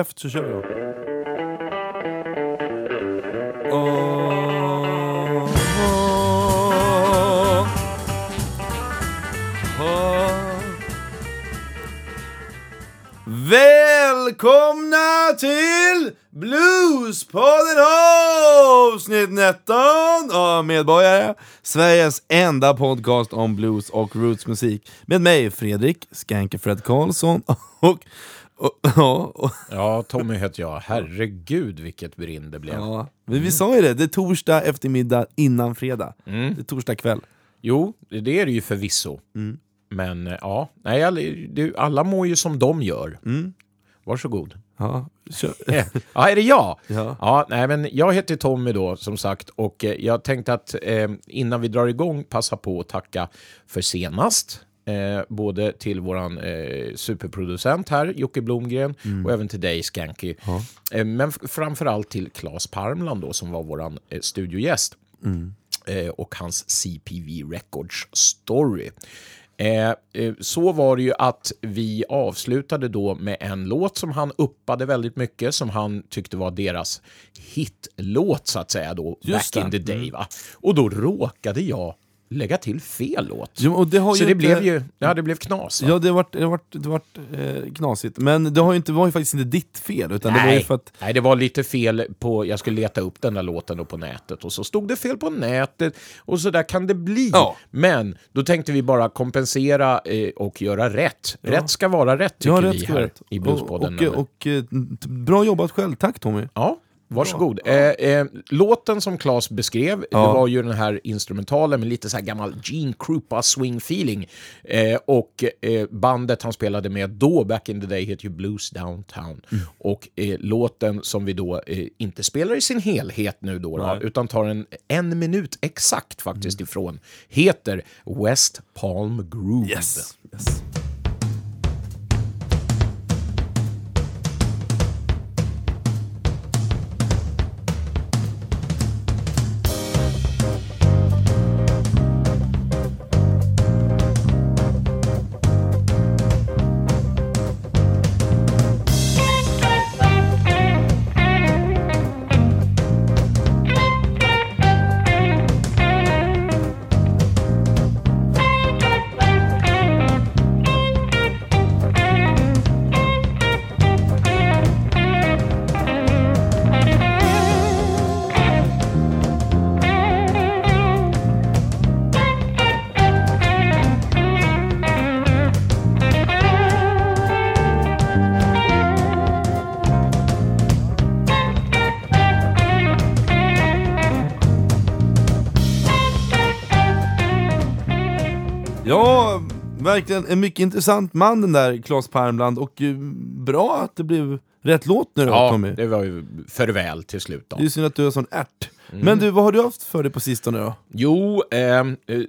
Efter så kör vi då. Välkomna till Bluespodden avsnitt 19 av Medborgare, Sveriges enda podcast om blues och rootsmusik. Med mig Fredrik Skanke Fred Karlsson och och, och, Ja, Tommy heter jag. Herregud vilket brinn det blev. ja. Men vi sa ju det, det är torsdag eftermiddag innan fredag. Mm. Det är torsdag kväll. Jo, det är det ju förvisso. Mm. Men eh, ja, nej, alla, mår ju som de gör. Mm. Varsågod. Ja. Ja, är det jag? Ja. Ja, nej, men jag heter Tommy då, som sagt, och eh, jag tänkte att eh, innan vi drar igång passa på att tacka för senast. Eh, både till våran eh, superproducent här, Jocke Blomgren, och även till dig, Skanky. Eh, men framförallt till Claes Parmland då, som var våran eh, studiogäst. Eh, och hans CPV Records Story. Eh, eh, så var det ju att vi avslutade då med en låt som han uppade väldigt mycket, som han tyckte var deras hitlåt så att säga då, Just back in det. the day. Va? Och då råkade jag lägga till fel låt. Jo, det så det inte- blev ju, ja det blev knas. Va? Ja, det har varit, det har varit, det har varit eh, knasigt. Men det har ju inte, var ju faktiskt inte ditt fel, utan det var ju Nej. för att... Nej, det var lite fel på... Jag skulle leta upp den där låten då på nätet och så stod det fel på nätet och så där kan det bli. Ja. Men då tänkte vi bara kompensera eh, och göra rätt. Rätt ska vara rätt tycker Ja, vi rätt ska här rätt. i Bluespodden. Och, och, och, eh, bra jobbat själv, tack Tommy. Ja, varsågod. Eh, eh, låten som Claes beskrev, det Ja. var ju den här instrumentalen med lite så här gammal Gene Krupa swing feeling. Eh, och eh, bandet han spelade med då, back in the day, heter ju Blues Downtown. Mm. Och eh, låten som vi då eh, inte spelar i sin helhet nu då, då utan tar en, en minut exakt faktiskt Mm. ifrån, heter West Palm Groove. Yes. yes. Verkligen en mycket intressant man den där Claes Parmland och eh, bra att det blev rätt låt nu då Ja, Tommy. det var ju för väl till slut då. Det är synd att du har sån ärt. Mm. Men du, vad har du haft för dig på sistone då? Jo, ehm, eh,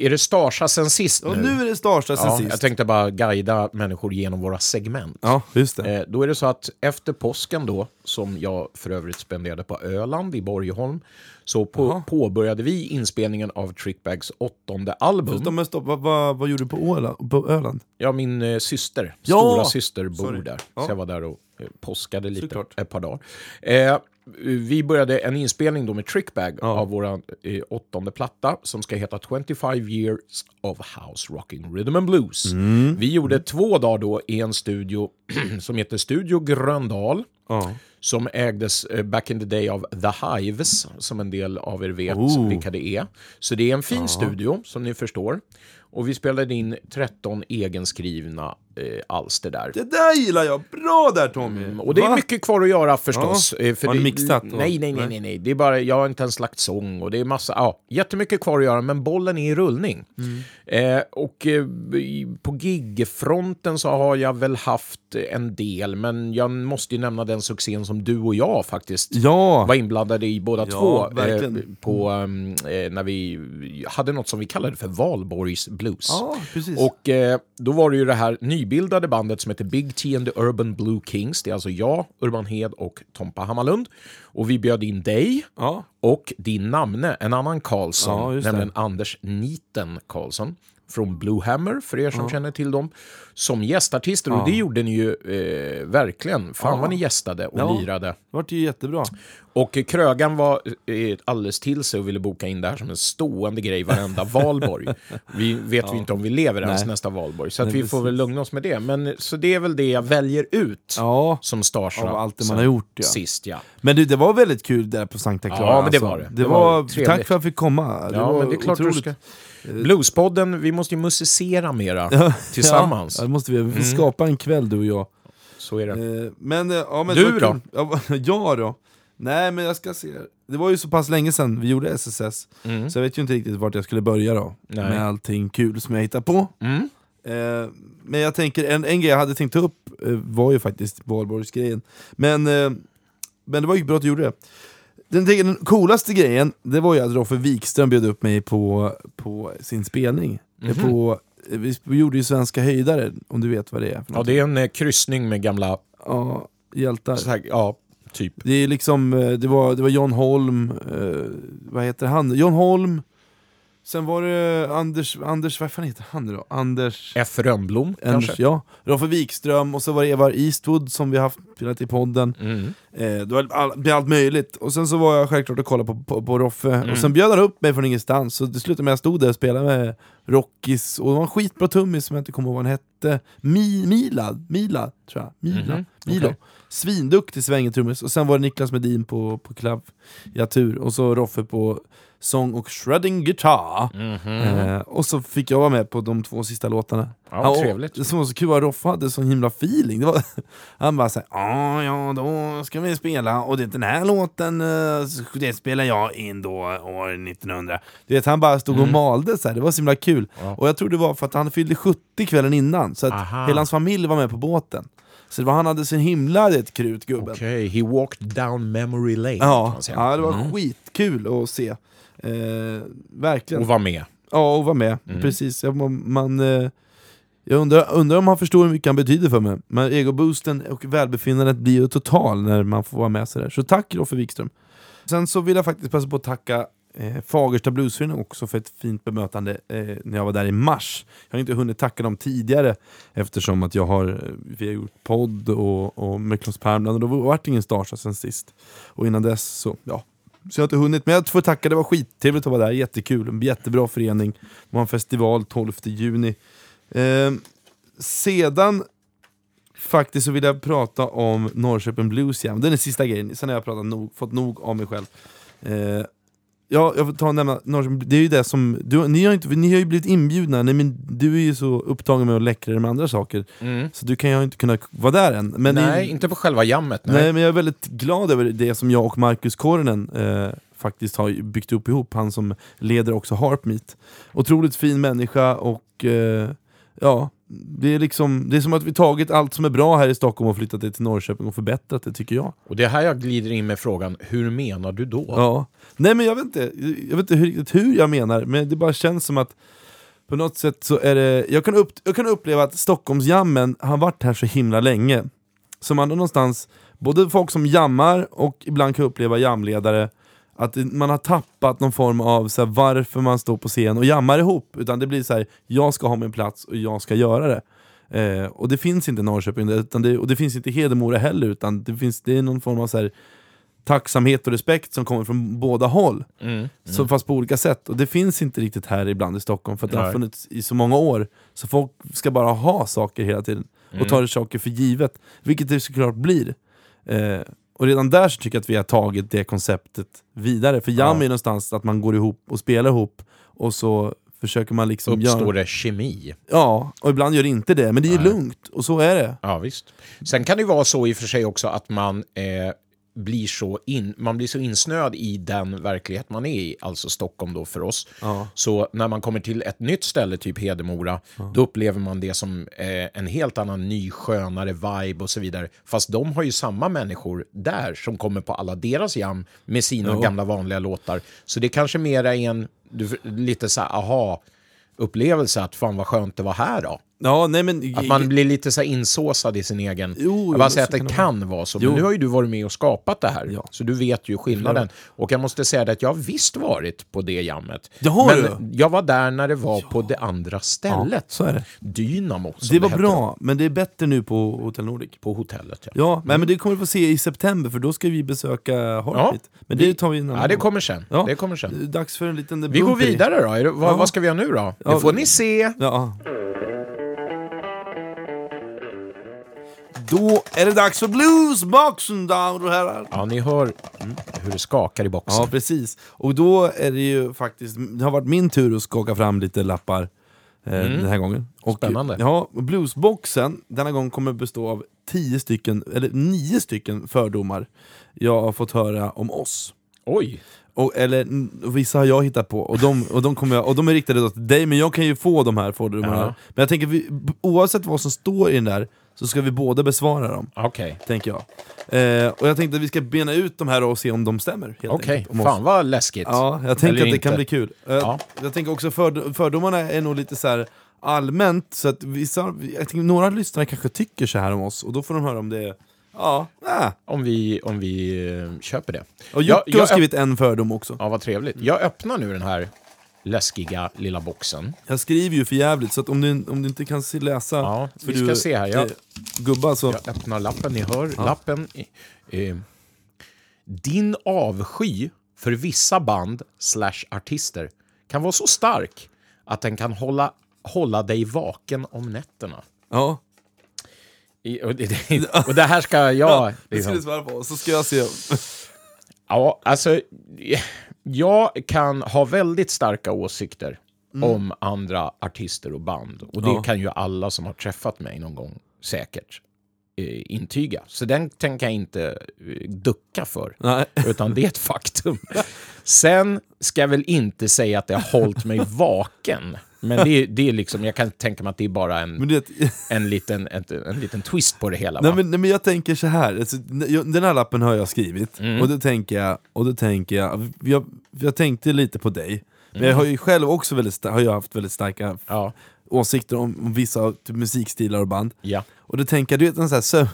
är det Starsa sen sist nu? nu är det Starsta sen Ja, sist. jag tänkte bara guida människor genom våra segment. Ja, just det. Eh, då är det så att efter påsken då, som jag för övrigt spenderade på Öland i Borgholm, så på, påbörjade vi inspelningen av Trickbags åttonde album. Stopp, men stopp. Vad, vad, vad gjorde du på Öland? På Öland? Ja, min eh, syster, Ja! stora syster bor Sorry. där. Ja. Så jag var där och påskade lite Såklart. ett par dagar. Eh, vi började en inspelning då med Trickbag Ja. av vår eh, åttonde platta som ska heta 25 years of house rocking rhythm and blues. Mm. Vi gjorde två dagar då i en studio som heter Studio Gröndal Ja. som ägdes eh, back in the day av The Hives, som en del av er vet Oh. vilka det är. Så det är en fin studio, som ni förstår. Och vi spelade in 13 egenskrivna eh, alster där. Det där gillar jag! Bra där Tommy! Mm, Och det är Va? mycket kvar att göra förstås. Ja. eh, För Har det, mixat då? Nej, nej, nej, Nej. nej. Det är bara, jag har inte ens lagt sång och det är massa, ja, jättemycket kvar att göra, men bollen är i rullning. Mm. Eh, och eh, på gigfronten så har jag väl haft en del, men jag måste ju nämna den succén som du och jag faktiskt Ja! var inblandade i båda Ja, två. Eh, på, ehm, eh, när vi hade något som vi kallade för Valborgs Blues. Ja, precis. Och eh, då var det ju det här nybildade bandet som heter Big T and the Urban Blue Kings. Det är alltså jag, Urban Hed och Tompa Hammarlund. Och vi bjöd in dig ja. och din namne, en annan Karlsson, Ja, nämligen Anders Niten Karlsson. Från Blue Hammer, för er som känner till dem, som gästartister. Och det gjorde ni ju eh, verkligen. Fan Ja. vad ni gästade och Ja. lirade. Det vart ju jättebra. Och Krögan var eh, alldeles till sig och ville boka in det här som en stående grej varenda valborg. Vi vet ju inte om vi lever ens Nej. nästa valborg, så Nej, vi får väl lugna oss med det. Men så det är väl det jag väljer ut Ja, som Starsa. av allt det man har gjort ja. Sist ja. Men du, det var väldigt kul där på Sankta Clara. Ja, men det alltså. var det. det Det var, var tack för att jag fick komma. Det Ja, var men det är klart du otroligt. ska. Bluespodden, vi måste ju musicera mera tillsammans. Ja, det måste vi. Vi får skapa en kväll du och jag. Så är det. Eh, Men, eh, ja, men Du det då? kul. Ja, jag då? Nej men jag ska se. Det var ju så pass länge sedan vi gjorde SSS, Mm. så jag vet ju inte riktigt vart jag skulle börja då. Nej. Med allting kul som jag hittar på. Mm. Eh, men jag tänker, en, en grej jag hade tänkt ta upp eh, var ju faktiskt valborgsgrejen. Men, eh, men det var ju bra att du gjorde det. Den, den coolaste grejen, det var ju att Roffe Wikström bjöd upp mig på, på sin spelning. Eh, Mhm. På, eh, vi gjorde ju Svenska höjdare, om du vet vad det är. Ja, det är en eh, kryssning med gamla, ja, hjältar. här, ja, typ. Det är liksom, eh, det var, det var John Holm, eh, vad heter han? John Holm, sen var det Anders, Anders, vad fan heter han då? Anders... F. Rönnblom Anders, kanske? ja. Roffe Wikström, och så var det Evar Eastwood som vi haft spelat i podden. Mm. Eh, det var all, allt möjligt. Och sen så var jag självklart och kollade på, på, på Roffe, Mm. och sen bjöd han upp mig från ingenstans. Så det slutade med att jag stod där och spelade med Rockis, och det var en skitbra tummis som jag inte kommer ihåg vad han hette. Mi, Milad, Mila, tror jag. Mila, Mhm, Milo. okej. Svinduktig svängetrummis. Och sen var det Niklas Medin på, på klaviatur, och så Roffe på sång och shredding guitar. Eh, och så fick jag vara med på de två sista låtarna. Ja, och trevligt. Det som var så kul var att Roffe hade sån himla feeling. Det var, han bara såhär, ja ja då ska vi spela, och det, den här låten eh, det spelar jag in då år 1900. Du vet, han bara stod och malde så här. det var så himla kul. Mm. Ja. Och jag tror det var för att han fyllde 70 kvällen innan, så att Aha. hela hans familj var med på båten. Så det var, han hade sin himla det, krut gubben. Okej, he walked down memory lane. Ja, ja, det var Mm. skitkul att se. Eh, verkligen. Och var med. Ja, och vara med. Mm. Precis. Jag, man, man, eh, jag undrar, undrar om han förstår hur mycket han betyder för mig. Men egoboosten och välbefinnandet blir ju total när man får vara med sådär. Så tack Roffe Wikström. Sen så vill jag faktiskt passa på att tacka eh, Fagersta Bluesförening också för ett fint bemötande eh, när jag var där i mars. Jag har inte hunnit tacka dem tidigare eftersom att jag har, eh, vi har gjort podd och, och med Klas Pärmland och då vart det ingen Starsa sen sist. Och innan dess så, ja. Så jag har inte hunnit, men jag får tacka, det var skittrevligt att vara där, jättekul, en jättebra förening. Det var en festival 12 juni. Eh, sedan faktiskt så vill jag prata om Norrköping Blues Jam, det är den sista grejen, sen har jag pratat nog, fått nog av mig själv. Eh, ja, jag får ta och nämna Norrköping, det är ju det som, du, ni, har inte, ni har ju blivit inbjudna, nej, men du är ju så upptagen med att läckra med andra saker, så du kan ju inte kunna vara där än. Men nej, ni, inte på själva jammet. Nej. Nej, men jag är väldigt glad över det som jag och Marcus Kornen eh, faktiskt har byggt upp ihop. Han som leder också Harpmeet. Otroligt fin människa och eh, ja, det är, liksom, det är som att vi tagit allt som är bra här i Stockholm och flyttat det till Norrköping och förbättrat det tycker jag. Och det är här jag glider in med frågan, hur menar du då? Ja. Nej men jag vet inte, jag vet inte hur, riktigt hur jag menar, men det bara känns som att på något sätt så är det, jag kan, upp, jag kan uppleva att Stockholmsjammen har varit här så himla länge. Så man har någonstans, både folk som jammar och ibland kan jag uppleva jamledare, att man har tappat någon form av så här, varför man står på scen och jammar ihop. Utan det blir så här, jag ska ha min plats och jag ska göra det. Eh, och det finns inte i Norrköping, utan det, och det finns inte i Hedemora heller, utan det, finns, det är någon form av så här, tacksamhet och respekt som kommer från båda håll. Mm. Så fast på olika sätt. Och det finns inte riktigt här ibland i Stockholm för att det har funnits i så många år. Så folk ska bara ha saker hela tiden Mm. och tar saker för givet. Vilket det såklart blir. Eh, och redan där så tycker jag att vi har tagit det konceptet vidare. För jam Ja. är någonstans att man går ihop och spelar ihop och så försöker man liksom Uppstår göra... det kemi? Ja, och ibland gör det inte det. Men det är Nej. lugnt, och så är det. Ja, visst. Sen kan det ju vara så i och för sig också att man eh, blir så, in, man blir så insnöad i den verklighet man är i, alltså Stockholm då för oss. Ja. Så när man kommer till ett nytt ställe, typ Hedemora, då upplever man det som eh, en helt annan ny, skönare vibe och så vidare. Fast de har ju samma människor där som kommer på alla deras jam med sina Ja. gamla vanliga låtar. Så det kanske mera är en lite så här, aha, upplevelse att fan vad skönt det var här då. Ja, nej men... Att man blir lite så insåsad i sin egen... Jo, jag bara säger att det kan det kan vara så, men Jo. nu har ju du varit med och skapat det här. Ja. Så du vet ju skillnaden. Och jag måste säga det att jag har visst varit på det jammet. Det har men jag var där när det var på det andra stället. så är det. Dynamo, som Det var hette bra, men det är bättre nu på Hotel Nordic. På hotellet, ja. Ja, nej, men det kommer vi få se i september för då ska vi besöka Heartbeat. Men det tar vi innan. Ja, det kommer sen. Ja. Det kommer sen. Dags för en liten Vi går vidare då. Det, vad, Ja. vad ska vi göra nu då? Ja. Det får ni se. Ja. Då är det dags för bluesboxen, damer och herrar. Ja, ni hör hur det skakar i boxen. Ja, precis. Och då är det ju faktiskt, det har varit min tur att skaka fram lite lappar eh, den här gången. Och, Spännande. Ja, bluesboxen denna gång kommer bestå av tio stycken, eller nio stycken fördomar jag har fått höra om oss. Oj! Och, eller och vissa har jag hittat på, och de, och de, kommer jag, och de är riktade till dig, men jag kan ju få de här fördomarna. Ja. Men jag tänker, vi, oavsett vad som står i den där, så ska vi båda besvara dem. Okej. Tänker jag. Eh, och jag tänkte att vi ska bena ut de här och se om de stämmer. helt Okej, enkelt, om oss. fan vad läskigt. Ja, jag tänker Eller att det inte. kan bli kul. Eh, Ja. Jag tänker också för, fördomarna är nog lite så här allmänt, så att vissa, jag tänker, några lyssnare kanske tycker så här om oss, och då får de höra om det är Ja, äh. Om vi, om vi eh, köper det. Och Jocke har jag- skrivit en fördom också. Ja, vad trevligt. Jag öppnar nu den här läskiga lilla boxen. Jag skriver ju för jävligt så att om du, om du inte kan läsa... Ja, vi du, ska se här. Jag- Gubbar så... Jag öppnar lappen, ni hör lappen. Eh, din avsky för vissa band slash artister kan vara så stark att den kan hålla, hålla dig vaken om nätterna. Ja, I, och, det, och det här ska jag... det ska du Liksom, svara på, så ska jag se. Ja, alltså, jag kan ha väldigt starka åsikter om andra artister och band. Och det Ja. kan ju alla som har träffat mig någon gång säkert eh, intyga. Så den tänker jag inte eh, ducka för. Nej. Utan det är ett faktum. Sen ska jag väl inte säga att det har hållit mig vaken. Men det är, det är liksom, jag kan tänka mig att det är bara en, du vet, en, liten, ett, en liten twist på det hela. nej, men, nej, men jag tänker så här. Alltså, den här lappen har jag skrivit, Mm. och då tänker jag, och då tänker jag, jag, jag tänkte lite på dig, men jag har ju själv också väldigt, har jag haft väldigt starka Mm. Ja, åsikter om, om vissa typ, musikstilar och band. ja. Och då tänker jag, du vet en sån här sö-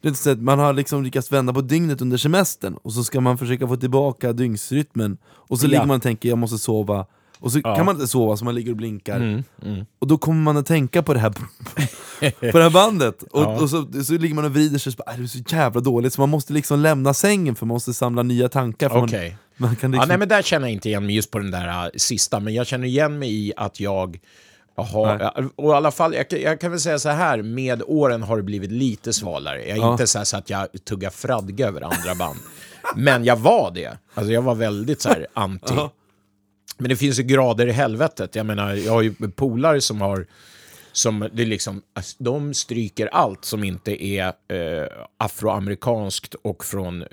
du vet, så att man har liksom lyckats vända på dygnet under semestern, och så ska man försöka få tillbaka dygnsrytmen, och så Ja. ligger man och tänker jag måste sova, och så Ja. kan man inte sova så man ligger och blinkar, Mm, mm. och då kommer man att tänka på det här, på det här bandet, och, Ja. och så, så ligger man och vrider sig och så bara, "Äh, det är så jävla dåligt, så man måste liksom lämna sängen för man måste samla nya tankar. för Okej. Man, man kan Ja, liksom, nej, men där känner jag inte igen mig just på den där äh, sista, men jag känner igen mig i att jag Nej. och i alla fall, jag, kan- jag kan väl säga så här, med åren har det blivit lite svalare. Jag är Ja. inte så, här så att jag tuggar fradga över andra band, men jag var det. Alltså jag var väldigt så här anti. Ja. Men det finns ju grader i helvetet. Jag menar, jag har ju polare som har som det liksom, alltså, de stryker allt som inte är eh, afroamerikanskt och från eh,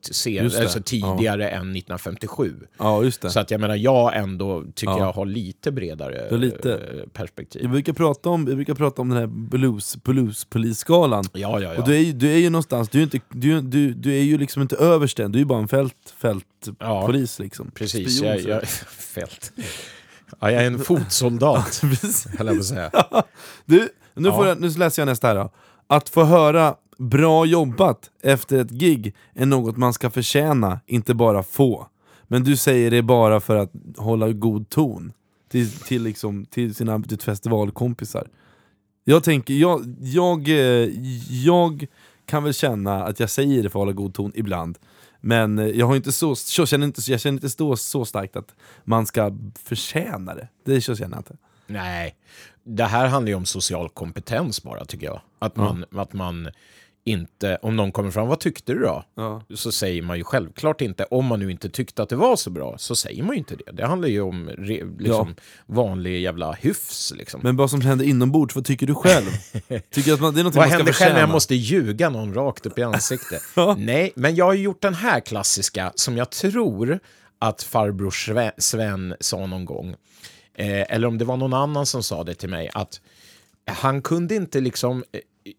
se, Just det. alltså, tidigare än 1957. ja, just det. Så att jag menar, jag ändå tycker Ja. jag har lite bredare lite- eh, perspektiv. Jag brukar prata om, jag brukar prata om den här blues, bluespolisskalan, Ja, ja, ja. Och du är, ju, du är ju någonstans, du är, inte, du, du, du är ju liksom inte översten, du är ju bara en fält, fältpolis liksom. Precis, Spion, jag, jag, fält. Ja, jag är en fotsoldat, höll jag på att säga. Du, nu, Ja. jag, nu läser jag nästa här då. Att få höra bra jobbat efter ett gig är något man ska förtjäna, inte bara få. Men du säger det bara för att hålla god ton till, till, liksom, till sina till festivalkompisar. Jag tänker, jag, jag, eh, jag kan väl känna att jag säger det för att hålla god ton ibland. Men jag, har inte så, så känner inte, jag känner inte så, så starkt att man ska förtjäna det. Det känner jag inte. Nej, det här handlar ju om social kompetens bara, tycker jag. Att man, att man inte, om någon kommer fram, vad tyckte du då? Ja. Så säger man ju självklart inte, om man nu inte tyckte att det var så bra, så säger man ju inte det. Det handlar ju om re, liksom, vanlig jävla hyfs. Liksom. Men vad som händer inombords, vad tycker du själv? Tycker att man, det är Vad man händer själv när jag måste ljuga någon rakt upp i ansiktet? Nej, men jag har gjort den här klassiska som jag tror att farbror Sve- Sven sa någon gång. Eh, eller om det var någon annan som sa det till mig. Att han kunde inte liksom...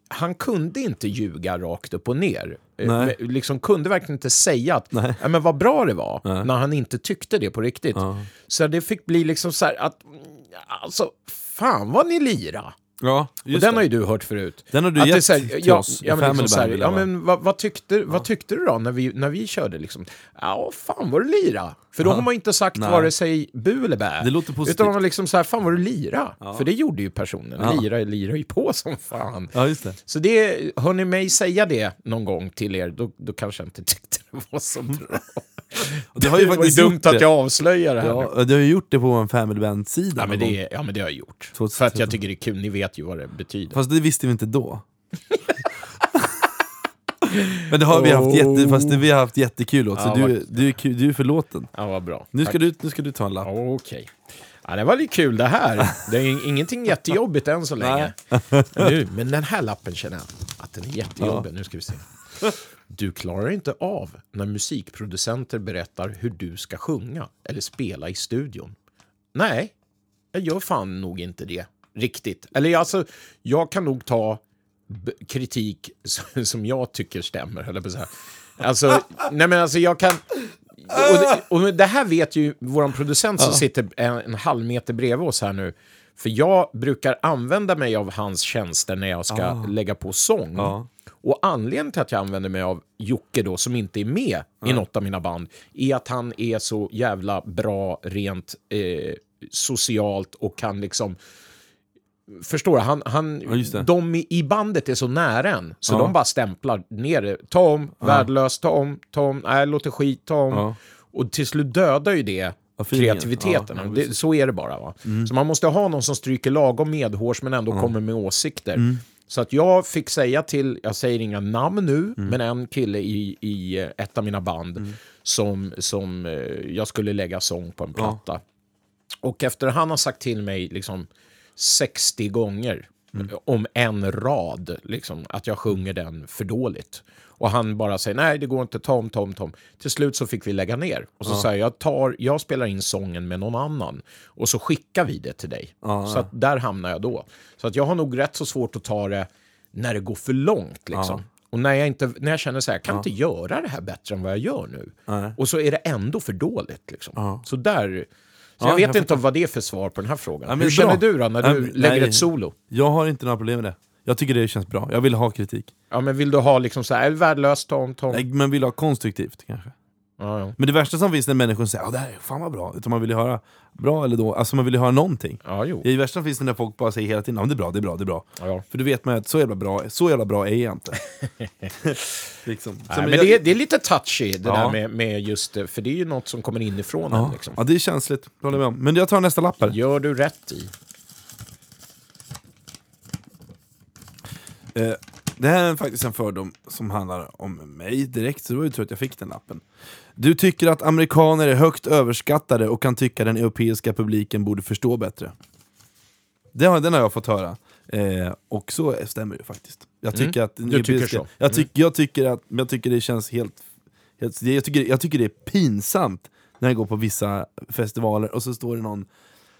Han kunde inte ljuga rakt upp och ner. Eh, Nej. Liksom kunde verkligen inte säga att Nej. ja, men vad bra det var, Nej. när han inte tyckte det på riktigt. Ja. Så det fick bli liksom så här att, alltså fan vad ni lira. Ja, Och den har ju du hört förut. Den har du Att det är gett här, till ja, oss. Ja, men liksom så här, ja, men vad, vad, tyckte, vad tyckte du då när vi, när vi körde? Liksom? Ja, fan vad du lira. För då har man inte sagt Nej. vare sig bu eller bä. Det låter positivt. Utan man var liksom så här, fan vad du lira. För det gjorde ju personen. Ja. Lira, lira ju på som fan. Ja, just det. Så det, hör ni mig säga det någon gång till er, då, då kanske jag inte tyckte det var så bra. Och det har ju det var ju faktiskt dumt att jag avslöjar det här. Ja, du har ju gjort det på en Family Band-sida. Ja men, det, ja, men det har jag gjort. 2013. För att jag tycker det är kul. Ni vet ju vad det betyder. Fast det visste vi inte då. Men det har vi haft, jätte, fast det, vi har haft jättekul åt, så Ja, du, vad- du, är du är förlåten. Ja, vad bra. Nu Tack. ska, du, nu ska du ta en lapp. Okej. Ja, det var lite kul det här. Det är ing- ingenting jättejobbigt än så länge. Men, nu, men den här lappen känner jag att den är jättejobbig. Nu ska vi se. Du klarar inte av när musikproducenter berättar hur du ska sjunga eller spela i studion. Nej, jag gör fan nog inte det riktigt. Eller alltså, jag kan nog ta kritik som- jag tycker stämmer, jag på att säga. Alltså, nej men alltså jag kan... Och det, och det här vet ju vår producent som sitter en, en halv meter bredvid oss här nu. För jag brukar använda mig av hans tjänster när jag ska lägga på sång. Ja. Och anledningen till att jag använder mig av Jocke då, som inte är med i något av mina band, är att han är så jävla bra rent eh, socialt och kan liksom... Förstår du? Han, han, Ja, de i i bandet är så nära en, så Ja. de bara stämplar ner det. Ta om, värdelös, ta om, ta om, nej, låter skit, ta om. Ja. Och till slut dödar ju det Ja, kreativiteten. Ja, ja, det, så är det bara. Va? Mm. Så man måste ha någon som stryker lagom medhårs men ändå kommer med åsikter. Mm. Så att jag fick säga till, jag säger inga namn nu, Mm. men en kille i, i eh, ett av mina band som, som eh, jag skulle lägga sång på en platta. Och efter han har sagt till mig liksom 60 gånger Mm. om en rad, liksom, att jag sjunger den för dåligt. Och han bara säger nej, det går inte, tom, tom, tom. Till slut så fick vi lägga ner. Och så säger jag, tar, jag spelar in sången med någon annan och så skickar vi det till dig. Ja. Så att där hamnar jag då. Så att jag har nog rätt så svårt att ta det när det går för långt. Liksom. Och när jag, inte, när jag känner så här, kan inte göra det här bättre än vad jag gör nu. Och så är det ändå för dåligt. Liksom. Ja. Så där... Så Ja, jag vet jag inte vad det är för svar på den här frågan. Ja, Hur bra. känner du då när Ja, du men- lägger nej. ett solo? Jag har inte några problem med det. Jag tycker det känns bra. Jag vill ha kritik. Ja, men vill du ha liksom så här, värdelöst, tom, tom? Nej, Men vill ha konstruktivt kanske. Ja, ja. Men det värsta som finns när människor säger att det här är fan vad bra, utan man vill ju höra bra eller då, alltså man vill ju höra någonting. ja, jo. Det värsta som finns när folk bara säger hela tiden att det är bra, det är bra, det är bra. Ja. För då vet man att så jävla bra, så jävla bra är jag inte. liksom. Så, Nej, men jag- det, är, det är lite touchy det där med, med just det, för det är ju något som kommer inifrån en. ja. Liksom. ja, det är känsligt, det håller jag med om. Men jag tar nästa lapp här. Gör du rätt i. Eh, det här är faktiskt en fördom som handlar om mig direkt, så det var ju tur att jag fick den lappen. Du tycker att amerikaner är högt överskattade och kan tycka den europeiska publiken borde förstå bättre. Det har, den har jag fått höra. Eh, och så stämmer det faktiskt. Jag tycker att den Mm. Du tycker så? Mm. Jag, tyck, jag, tycker att, jag tycker det känns helt... helt jag, tycker, jag tycker det är pinsamt när jag går på vissa festivaler och så står det någon,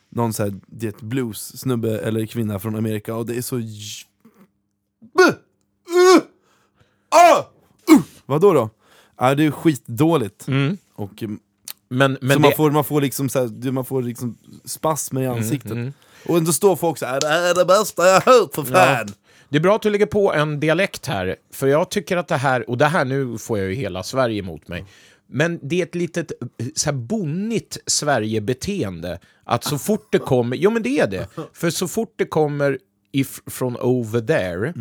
någon så här, det blues-snubbe eller kvinna från Amerika och det är så... Buh! Ah! Uh! Vadå då? Ja, det är skitdåligt. Och, mm, Men, men så det, man, får, man får liksom, så här, man får liksom spasmer i ansiktet. mm. Och ändå står folk så här, det här är det bästa jag hört för fan! det är bra att du lägger på en dialekt här, för jag tycker att det här, och det här nu får jag ju hela Sverige emot mig, men det är ett litet så här bonnigt Sverige-beteende. Att så fort det kommer, jo men det är det, för så fort det kommer if, från over there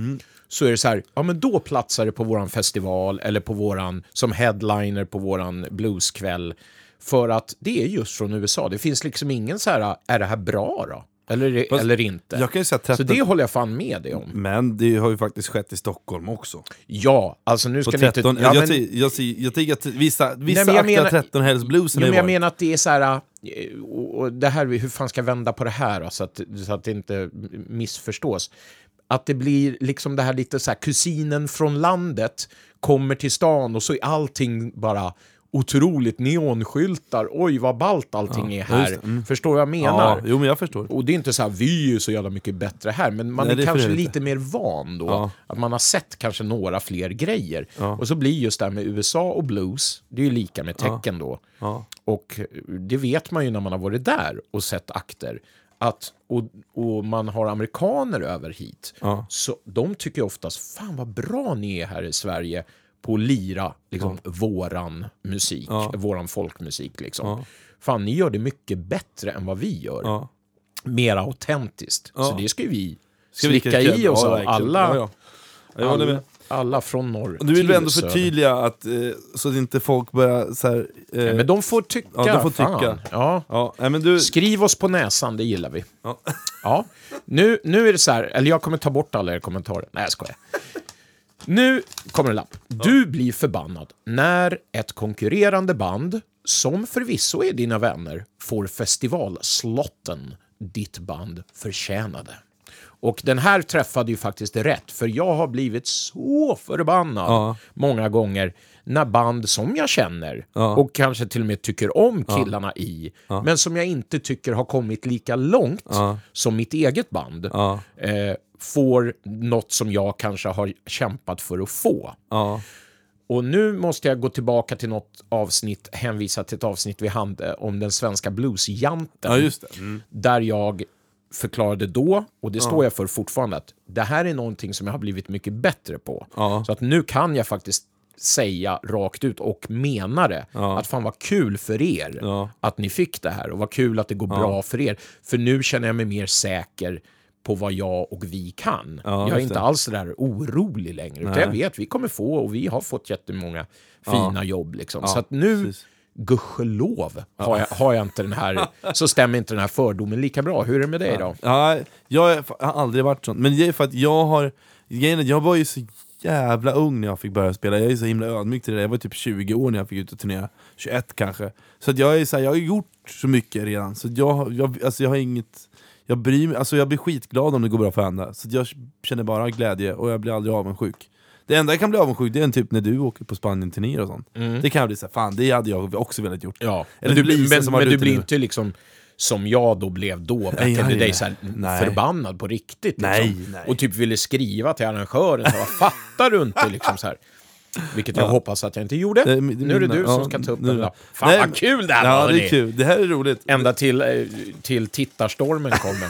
så är det så här, ja men då platsar det på våran festival eller på våran, som headliner på våran blueskväll. För att det är just från USA. Det finns liksom ingen så här, är det här bra då? Eller, Fast eller inte? Jag kan ju säga 13... Så det håller jag fan med dig om. Men det har ju faktiskt skett i Stockholm också. Ja, alltså nu På ska ni 13, inte... Ja, men, jag, jag tycker att vissa, vissa men jag aktar menar- 13 helst bluesen har men jag menar att det är så här... eh, och det här, hur fan ska jag vända på det här då, så att, så att det inte missförstås? Att det blir liksom det här lite så här, kusinen från landet kommer till stan och så är allting bara otroligt neonskyltar. Oj, vad ballt allting är ja, här. just det. Mm. Förstår vad jag menar? Ja, jo men jag förstår. Och det är inte så här, vi är ju så jävla mycket bättre här, men man Nej, är är kanske det lite mer van då. Ja. Att man har sett kanske några fler grejer. Och så blir just det här med USA och blues, det är ju lika med tecken då. Och det vet man ju när man har varit där och sett akter, att, och, och man har amerikaner över hit, Ja. så de tycker oftast, fan vad bra ni är här i Sverige på att lira liksom, våran musik, Ja. våran folkmusik. Liksom. Ja. Fan, ni gör det mycket bättre än vad vi gör. Ja. Mer autentiskt. Ja. Så det ska vi Ska slicka i oss Ja, av. alla, Ja, ja. Jag håller med. alla, från norr Du vill till ändå söder. förtydliga att, eh, så att inte folk börjar så här, eh, Ja, men de får tycka. Ja, de får fan. tycka. Ja. ja, nej, men du... Skriv oss på näsan, det gillar vi. Ja. Ja. Nu, nu är det så här, eller jag kommer ta bort alla era kommentarer. Nej, jag skojar. Nu kommer en lapp. Du blir förbannad när ett konkurrerande band, som förvisso är dina vänner, får festivalslotten ditt band förtjänade. Och den här träffade ju faktiskt rätt, för jag har blivit så förbannad Ja. många gånger när band som jag känner Ja. och kanske till och med tycker om killarna i, men som jag inte tycker har kommit lika långt Ja. som mitt eget band, Ja, eh, får något som jag kanske har kämpat för att få. ja, Och nu måste jag gå tillbaka till något avsnitt, hänvisa till ett avsnitt vi hade om den svenska bluesjanten. ja. Mm. Där jag förklarade då, och det står jag för fortfarande, att det här är någonting som jag har blivit mycket bättre på. Ja. Så att nu kan jag faktiskt säga rakt ut och mena det. Ja. Att fan vad kul för er Ja. att ni fick det här och vad kul att det går bra för er. För nu känner jag mig mer säker på vad jag och vi kan. Ja, jag är inte det. alls där orolig längre. Utan jag vet, vi kommer få och vi har fått jättemånga fina jobb. Liksom. så att nu, precis. Gudskelov, har jag, har jag inte den här, så stämmer inte den här fördomen lika bra. Hur är det med dig då? Ja, jag har aldrig varit sån, men det är för att jag har... Jag var ju så jävla ung när jag fick börja spela, jag är så himla ödmjuk till det där. Jag var typ 20 år när jag fick ut och turnera, 21 kanske. Så att jag är så här, jag har gjort så mycket redan, så jag, jag, alltså jag har inget... Jag bryr mig, alltså jag blir skitglad om det går bra för andra, så jag känner bara glädje och jag blir aldrig avundsjuk. Det enda jag kan bli avundsjuk det är en typ när du åker på Spanien-turnéer och sånt. Det kan jag bli såhär, fan det hade jag också velat gjort. Ja, Eller men du, men, som men du blir inte liksom som jag då blev då, back Nej, in the day, här, förbannad på riktigt. Liksom. Nej, nej. Och typ ville skriva till arrangören, så, vad fattar du inte? Liksom, så här. Vilket jag hoppas att jag inte gjorde. Det är nu är det du som ja, ska ta upp nu- den. Där. Fan Nej, vad kul det här Ja, var! det är kul. Det här är roligt. Ända till, eh, till tittarstormen kommer.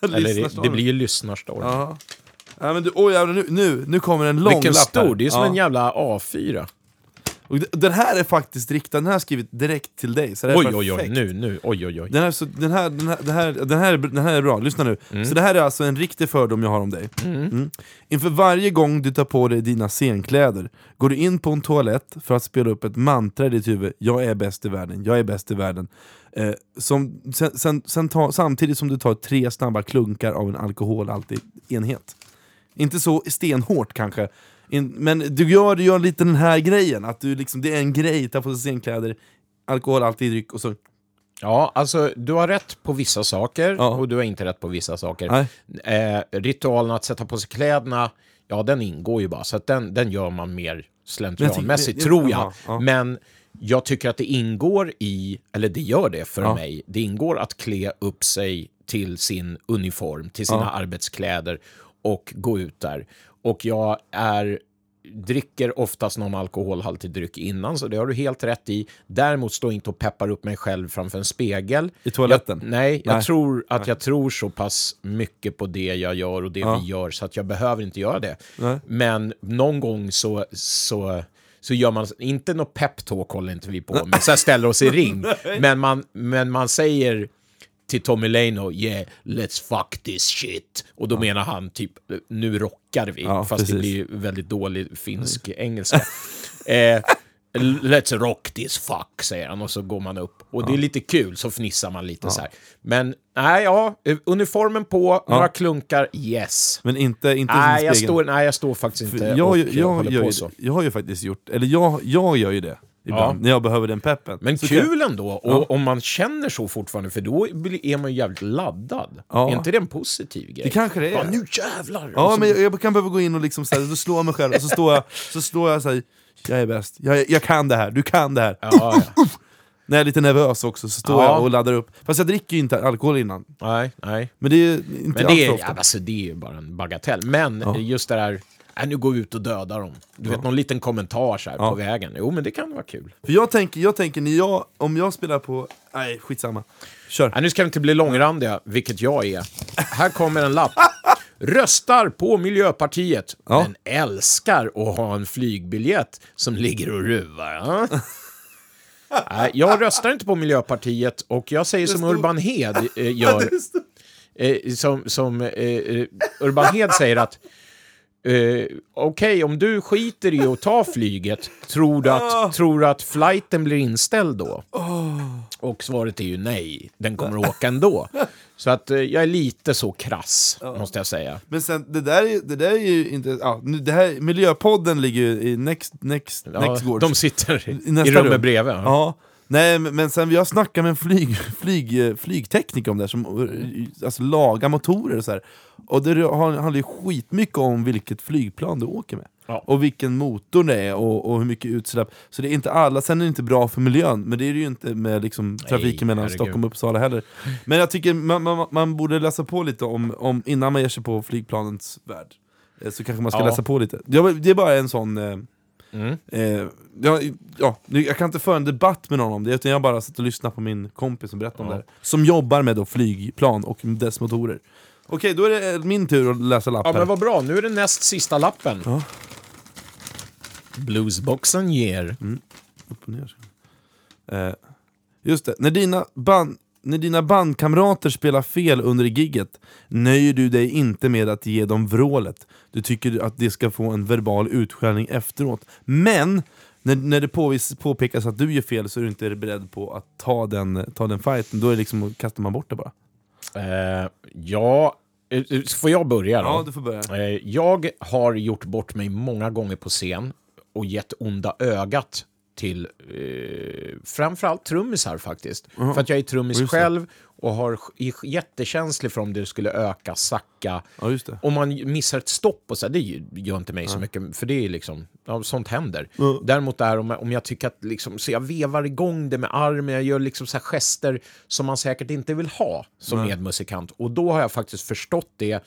Eller det, det blir ju lyssnarstorm. Ja. Ja, men du, oj, jävlar, nu, nu, nu kommer en lång Vilken lapp stor, här. det är som ja. en jävla A4. Och den här är faktiskt riktad, den här jag skrivit direkt till dig. Så det är Oj, oj, oj, nu, nu, oj, oj, oj. Den här, så, den, här, den, här, den, här, den, här, är- den här är bra, lyssna nu. Mm. Så det här är alltså en riktig fördom jag har om dig. Mm. Inför varje gång du tar på dig dina scenkläder går du in på en toalett för att spela upp ett mantra i ditt huvud. Jag är bäst i världen, jag är bäst i världen. Eh, som, sen, sen, sen ta, samtidigt som du tar tre snabba klunkar av en alkoholhaltig enhet. Inte så stenhårt kanske, In, men du gör, du gör lite den här grejen, att du liksom, det är en grej, ta på sig scenkläder, alkoholhaltig dryck och så... Ja, alltså du har rätt på vissa saker Ja. och du har inte rätt på vissa saker. Eh, ritualen att sätta på sig kläderna, ja den ingår ju bara, så att den, den gör man mer slentrianmässigt, tror jag. ja, ja. Men jag tycker att det ingår i, eller det gör det för mig, det ingår att klä upp sig till sin uniform, till sina arbetskläder och gå ut där. Och jag är dricker oftast någon alkoholhaltig dryck innan, så det har du helt rätt i. Däremot står jag inte och peppar upp mig själv framför en spegel. I toaletten? Jag, nej, jag Nej. tror att jag tror så pass mycket på det jag gör och det Ja. vi gör så att jag behöver inte göra det. Nej. Men någon gång så, så, så gör man, inte något peptalk håller inte vi på med, så ställer oss i ring. men, man, men man säger till Tommy Leno, yeah, let's fuck this shit. Och då menar han typ, nu rockar vi. Ja, fast det precis. blir väldigt dålig finsk engelska. eh, Let's rock this fuck, säger han och så går man upp. Och det är lite kul, så fnissar man lite så här. Men, nej, ja, uniformen på, några klunkar, yes. Men inte, inte Nej jag, står, nej, jag står faktiskt För inte jag, och jag, eh, jag, håller gör på ju, så. det. jag har ju faktiskt gjort, eller jag, jag gör ju det ibland, Ja. när jag behöver den peppen. Men Så kan jag- kul ändå, och om man känner så fortfarande, för då är man ju jävligt laddad. Ja. Är inte det en positiv grej? Det kanske det är. Ja, nu jävlar! Ja, så- men jag, jag kan behöva gå in och liksom så här, då slår jag mig själv, och så står jag, så står jag så här, jag är bäst, jag, jag kan det här, du kan det här. Ja, ja. När jag är lite nervös också så står Ja. jag och laddar upp. Fast jag dricker ju inte alkohol innan. Nej, nej. Men det är inte Men det är, ja, alltså, det är ju bara en bagatell. Men just det där Nej, nu går vi ut och dödar dem. Du vet, någon liten kommentar så här på vägen. Jo, men det kan vara kul. För jag tänker, jag tänker när jag, om jag spelar på... Nej, skitsamma. Kör. Nej, nu ska vi inte bli långrandiga, vilket jag är. Här kommer en lapp. Röstar på Miljöpartiet, men älskar att ha en flygbiljett som ligger och ruvar. Ja? Nej, jag röstar inte på Miljöpartiet och jag säger som Urban Hed eh, gör. Eh, som som eh, Urban Hed säger att eh, okej, om du skiter i att ta flyget, tror du att, tror du att flighten blir inställd då? Och svaret är ju nej, den kommer att åka ändå. Så att eh, jag är lite så krass, måste jag säga. Men sen, det där, är- det där är ju inte... Ja, det här, miljöpodden ligger ju i next, next, Ja, next gård. de sitter i, i rummet rum. bredvid. Ja. Nej, men sen jag snackade med en flyg, flyg, flygtekniker om det här, som eh, alltså, lagar motorer och så här. Och det handlar ju skitmycket om vilket flygplan du åker med. Ja. Och vilken motor det är och, och hur mycket utsläpp. Så det är inte alla, sen är det inte bra för miljön, men det är det ju inte med liksom, trafiken mellan herregud. Stockholm och Uppsala heller. Men jag tycker man, man, man borde läsa på lite om, om, innan man ger sig på flygplanens värld. Eh, Så kanske man ska Ja. läsa på lite. Det är bara en sån... Eh, Mm. Eh, ja, jag kan inte föra en debatt med någon om det, utan jag bara satt och lyssnade på min kompis som berättade om Ja. det här. Som jobbar med då flygplan och dess motorer. Okej, då är det min tur att läsa lapp Ja, men vad bra. Nu är det näst sista lappen. Ja. Bluesboxen ger. Upp och ner. Eh, just det, när dina, band, när dina bandkamrater spelar fel under gigget nöjer du dig inte med att ge dem vrålet. Du tycker att det ska få en verbal utskällning efteråt. Men när, när det påvis, påpekas att du gör fel så är du inte beredd på att ta den, ta den fighten. Då är liksom, kastar man bort det bara. Eh, ja, eh, får jag börja då? Ja, du får börja. Eh, Jag har gjort bort mig många gånger på scen och gett onda ögat till eh, framförallt trummisar faktiskt. För att jag är trummis det. själv och har, är jättekänslig för om det skulle öka, sacka. Ja. Om man missar ett stopp och så, det gör inte mig så mycket, för det är liksom, ja, sånt händer. Ja. Däremot är om jag, om jag tycker att liksom, så jag vevar igång det med armen, jag gör liksom så gester som man säkert inte vill ha som Nej. medmusikant. Och då har jag faktiskt förstått det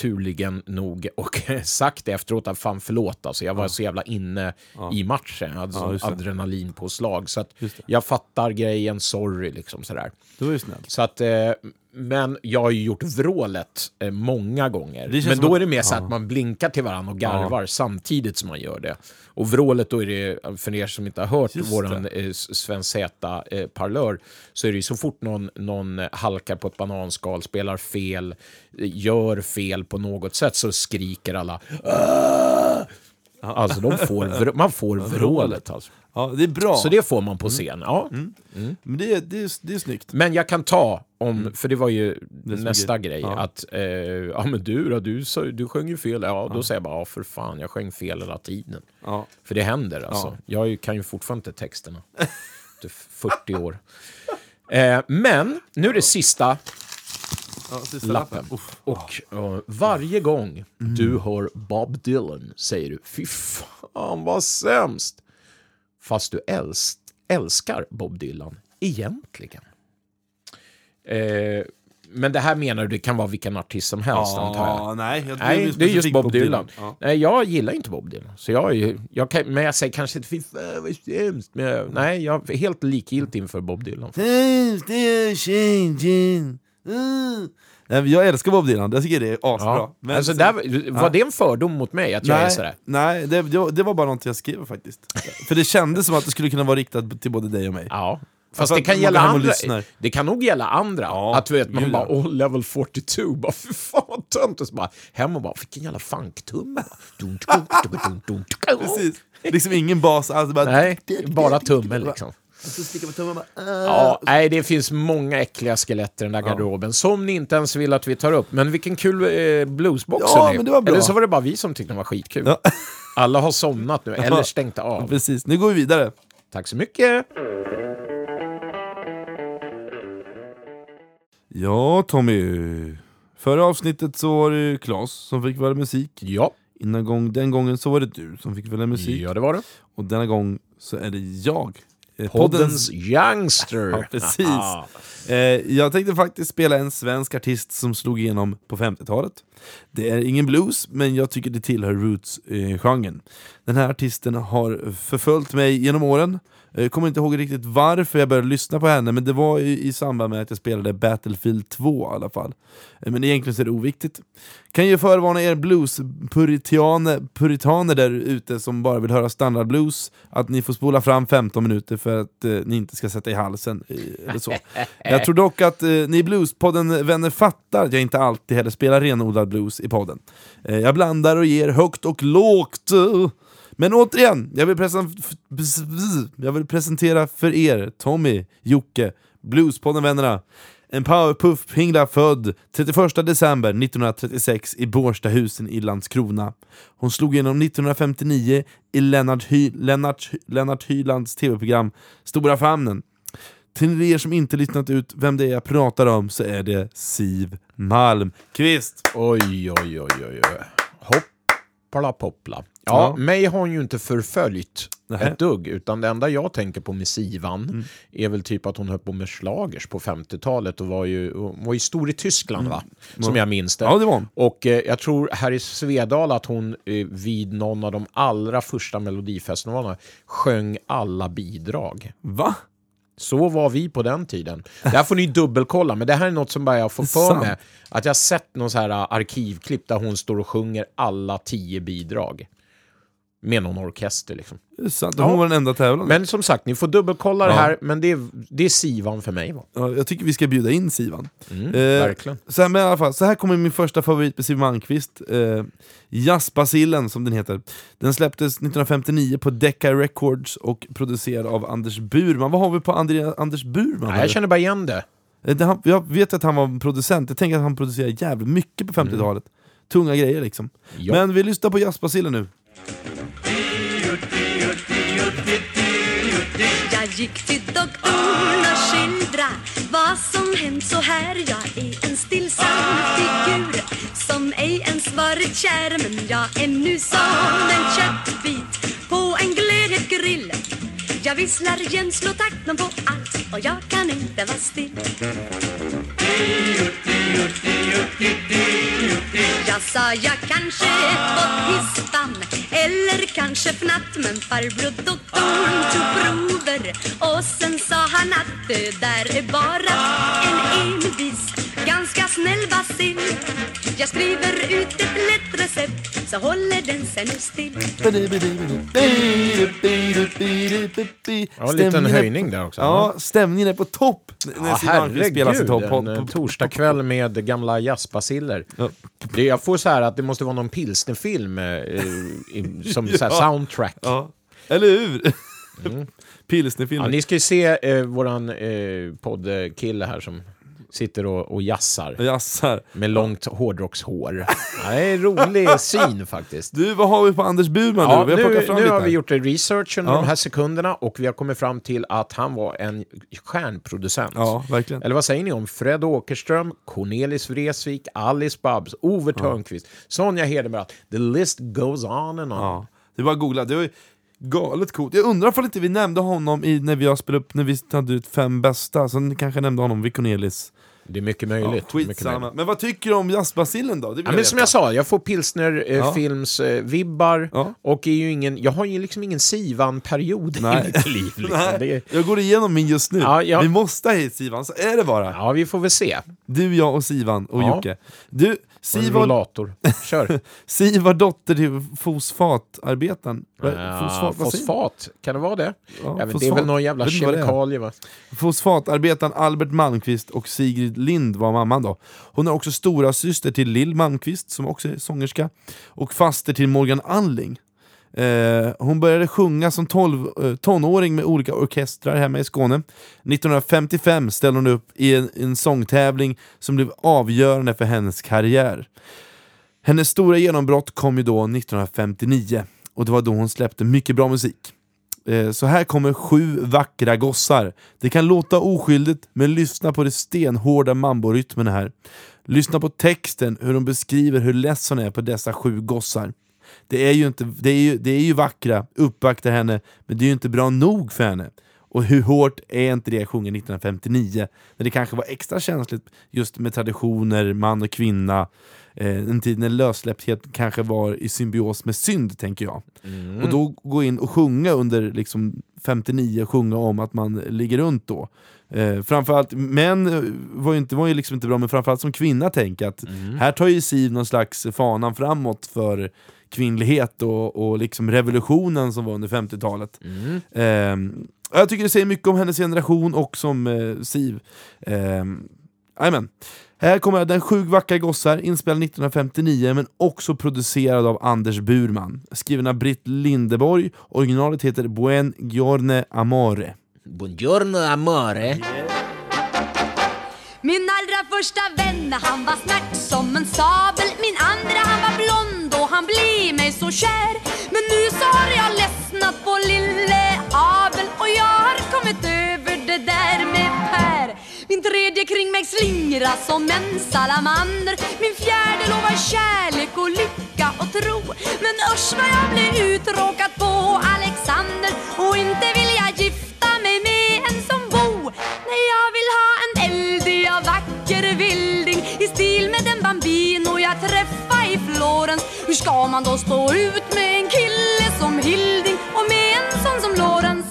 turligen nog och sagt efteråt att fan förlåt alltså, jag var så jävla inne i matchen, jag hade Ja, adrenalinpåslag. Så att jag fattar grejen, sorry liksom sådär. Det var ju snällt. Så att, eh, men jag har ju gjort vrålet eh, många gånger. Men då att- är det mer så ja. att man blinkar till varandra och garvar samtidigt som man gör det. Och vrålet då är det, för er som inte har hört Just våran eh, Sven Z-parlör, så är det ju så fort någon, någon halkar på ett bananskal, spelar fel, eh, gör fel på något sätt så skriker alla "Ah!" Alltså de får, man får vrålet alltså. Ja, det är bra. Så det får man på scen. Ja. Men det, är- det, är, det är snyggt. Men jag kan ta, om, för det var ju är nästa grej. Ja. att eh, ja men du då, du, du sjöng ju fel. Ja, då säger jag bara, ja för fan, jag sjöng fel hela tiden. Ja. För det händer alltså. Ja. Jag kan ju fortfarande inte texterna. Efter 40 år. Eh, men, nu är det sista sista lappen. Uff. Och eh, varje gång du hör Bob Dylan säger du, fy fan vad sämst. Fast du älsk, älskar Bob Dylan egentligen. Eh, men det här menar du, kan vara vilken artist som helst antar jag? Ja, nej, jag Nej, det är just specifikt Bob Dylan. Ja. Nej, jag gillar inte Bob Dylan. Så jag är ju, jag kan, men jag säger kanske inte fy fan vad sämst. Men jag, nej, jag är helt likgiltig inför Bob Dylan. Mm. Nej, men Jag älskar Bob Dylan, jag tycker det är asbra. Ja. Men alltså, där, var det en fördom mot mig att jag är sådär? nej det, det var bara något jag skrev faktiskt. För det kändes som att det skulle kunna vara riktat till både dig och mig. Ja. Fast För det kan gälla andra. Det kan nog gälla andra. Ja, att du vet, man gud, bara oh, level 42, bara fy fan vad tönt. Och så bara hem och bara vilken jävla funktumme. Precis. Liksom ingen bas alls. Bara, Nej, bara tummen liksom. Ah. Ja, nej, det finns många äckliga skelett i den där garderoben som ni inte ens vill att vi tar upp. Men vilken kul eh, bluesbox Ja, men det var bra. Eller så var det bara vi som tyckte den var skitkul. Ja. Alla har somnat nu, eller stängt av. Precis, nu går vi vidare. Tack så mycket! Ja, Tommy. Förra avsnittet så var det Claes som fick välja musik. Ja, Innan gång, den gången så var det du som fick välja musik. ja det var det. Och denna gång så är det jag Eh, Poddens youngster. Ja, precis. Eh, jag tänkte faktiskt spela en svensk artist som slog igenom på 50-talet. Det är ingen blues, men jag tycker det tillhör roots-genren. Den här artisten har förföljt mig genom åren. Jag kommer inte ihåg riktigt varför jag började lyssna på henne, men det var i, i samband med att jag spelade Battlefield 2 i alla fall. Eh, men egentligen så är det oviktigt. Kan ju förvarna er blues-puritaner där ute som bara vill höra standardblues, att ni får spola fram 15 minuter för att eh, ni inte ska sätta i halsen. eh, Eller så. Jag tror dock att eh, ni Bluespodden-vänner fattar att jag inte alltid heller spelar renodlad blues i podden. Eh, jag blandar och ger högt och lågt. Men återigen, jag vill, jag vill presentera för er Tommy, Jocke, Bluespodden-vännerna. En powerpuff-pingla född 31 december 1936 i Bårstahusen i Landskrona. Hon slog igenom 1959 i Lennart, Hy Lennart, Lennart Hylands tv-program Stora famnen. Till er som inte lyssnat ut vem det är jag pratar om så är det Siv Malmqvist. Oj, oj, oj, oj, oj. Hoppla poppla. Ja, Ja. mig har hon ju inte förföljt Nähä. Mm. ett dugg, utan det enda jag tänker på med Sivan är väl typ att hon höll på med slagers på 50-talet och var ju, hon var ju stor i Tyskland va? Som jag minns det. Mm. Ja, det var hon. Och eh, jag tror här i Svedala att hon eh, vid någon av de allra första melodifestivalerna sjöng alla bidrag. Va? Så var vi på den tiden. Det här får ni dubbelkolla, men det här är något som bara jag får för mig. Att jag sett någon så här arkivklipp där hon står och sjunger alla tio bidrag. Med någon orkester liksom. Det sant. Ja. Hon var den enda tävlande. Men som sagt, ni får dubbelkolla det Ja. här, men det är, det är Sivan för mig. Va? Ja, jag tycker vi ska bjuda in Sivan. Mm, Eh, verkligen. Så här, men i alla fall, så här kommer min första favorit med Siv Malmkvist. Eh, Jazzbacillen som den heter. Den släpptes 1959 på Decca Records och producerad av Anders Burman. Vad har vi på Andrea, Anders Burman? Ja, jag känner bara igen det. Eh, det, jag vet att han var producent, jag tänker att han producerade jävligt mycket på 50-talet. Tunga grejer liksom. Ja. Men vi lyssnar på Jazzbacillen nu. Gick till doktorn och skildra vad som hänt. Så här Jag är en stillsam figur som ej ens varit kär. Men jag är nu som en köttbit på en glödhet grill jag visslar jämt, takten på allt och jag kan inte vara still. Jag sa jag kanske är på hispan eller kanske fnatt Men farbror doktorn tog prover. Och sen sa han att det där är bara en envis, ganska snäll bacill Jag skriver ut ett lätt recept så håller den sig nu still Ja, en liten höjning där också. Ja, stämningen är på topp när Ja, spelar sin herregud, topp. en eh, torsdagkväll med gamla jazzbaciller. Ja. Det, jag får så här att det måste vara någon pilsnerfilm eh, som så här Ja. soundtrack. Ja, eller hur? Mm. Pilsnerfilmen. Ja, ni ska ju se eh, våran eh, poddkille här som sitter och, och jazzar Jazzar. med långt hårdrockshår. Ja, det är en rolig syn faktiskt. Du, vad har vi på Anders Burman Ja, nu? Vi har nu fram nu har vi gjort research under Ja. de här sekunderna och vi har kommit fram till att han var en stjärnproducent. Ja, verkligen. Eller vad säger ni om Fred Åkerström, Cornelis Vreeswijk, Alice Babs, Ove Törnqvist, Sonja Hedenbratt. The list goes on and on. Ja. Det var googla. Det var galet coolt. Jag undrar om inte vi nämnde honom i, när vi spelat upp, när vi hade ut fem bästa, så ni kanske nämnde honom vid Cornelis. Det är mycket Ja, möjligt. mycket möjligt. Men vad tycker du om jazzbacillen då? Ja, jag men som jag sa, jag får pilsner eh, Ja. films eh, och är ju ingen, jag har ju liksom ingen Sivan-period i mitt liv. Liksom. Är, jag går igenom min just nu. Ja, ja. Vi måste ha hit Sivan, så är det bara. ja, vi får väl se. Du, jag och Sivan och Ja. Jocke. Du, Siv var, rollator. Kör. Siv var dotter till fosfatarbetaren. Ja, fosfat, fosfat, kan det vara det? Ja, Ja, det är väl någon jävla kemikalie va? Fosfatarbetaren Albert Malmqvist och Sigrid Lind var mamman då. Hon är också stora syster till Lill Malmqvist som också är sångerska och faster till Morgan Alling. Eh, hon började sjunga som 12, eh, tonåring med olika orkestrar hemma i Skåne. 1955 ställde hon upp i en, en sångtävling som blev avgörande för hennes karriär. Hennes stora genombrott kom ju då 1959 och det var då hon släppte mycket bra musik. Eh, Så här kommer sju vackra gossar. Det kan låta oskyldigt, men lyssna på de stenhårda mamborytmerna här. Lyssna på texten, hur hon beskriver hur less hon är på dessa sju gossar. Det är ju, inte, det är ju, det är ju vackra, uppvaktar henne, men det är ju inte bra nog för henne. Och hur hårt är inte det att sjunga 1959, när det kanske var extra känsligt just med traditioner, man och kvinna, eh, en tid när lössläppthet kanske var i symbios med synd, tänker jag. Och då gå in och sjunga under liksom 59, sjunga om att man ligger runt då. Eh, framförallt, män eh, var ju, inte, var ju liksom inte bra, men framförallt som kvinna tänk att här tar ju Siv någon slags fanan framåt för kvinnlighet och, och liksom revolutionen som var under 50-talet. Ehm, jag tycker det säger mycket om hennes generation och som eh, Siv. Jajamän. Här kommer Den sju vackra gossar, inspelad 1959 men också producerad av Anders Burman. Skriven av Britt Lindeborg, originalet heter Buen Giorne Amore. Buongiorno amore. Min allra första vän, han var smärt som en sabel. Min andra, han var blond och han blev mig så kär. Men nu så har jag ledsnat på lille Abel Och jag har kommit över det där med Per. Min tredje kring mig slingra' som en salamander. Min fjärde lovar kärlek och lycka och tro. Men usch vad jag blev uttråkad på Alexander. Och inte vill och vacker vilding I stil med den bambino jag träffade i Florens Hur ska man då stå ut med en kille som Hilding och med en sån som Lorentz?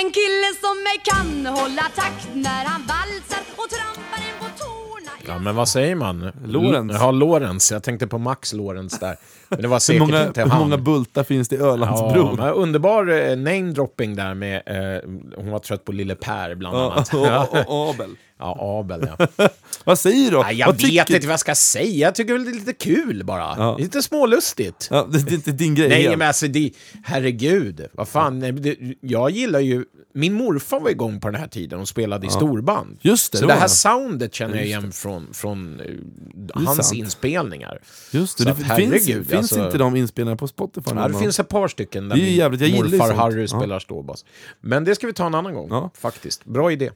En kille som mig kan hålla takt när han valsar och trampar en på tårna Ja, men vad säger man? Lorenz. Ja, Lorenz. Jag tänkte på Max Lorenz där. Men det var Hur många, inte hur många bultar finns det i Ja, Ölandsbron? men underbar eh, namedropping där med... Eh, hon var trött på Lille Per bland Ja, annat. och, och Abel. Ja, Abel ja. Vad säger du? Nej, jag Vad vet tycker- inte vad jag ska säga. Jag tycker väl det är lite kul bara. Ja. Lite smålustigt. Ja, det, det är inte din grej. Nej, men alltså det, herregud. Vad fan, det, jag gillar ju... Min morfar var igång på den här tiden och spelade i storband. Just det, Så det här det. soundet känner jag igen från, från eh, hans sant. inspelningar. Just det, Så det att herregud, finns alltså- inte de inspelningarna på Spotify? Ja, det finns ett par stycken där Det är jävligt, jag morfar sånt. Harry Ja. spelar ståbas. Men det ska vi ta en annan gång, Ja. faktiskt. Bra idé.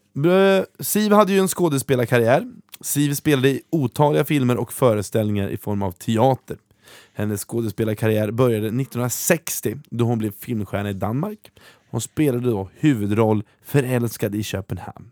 Siv hade ju en skådespelarkarriär. Siv spelade i otaliga filmer och föreställningar i form av teater. Hennes skådespelarkarriär började 1960 då hon blev filmstjärna i Danmark. Hon spelade då huvudroll Förälskad i Köpenhamn.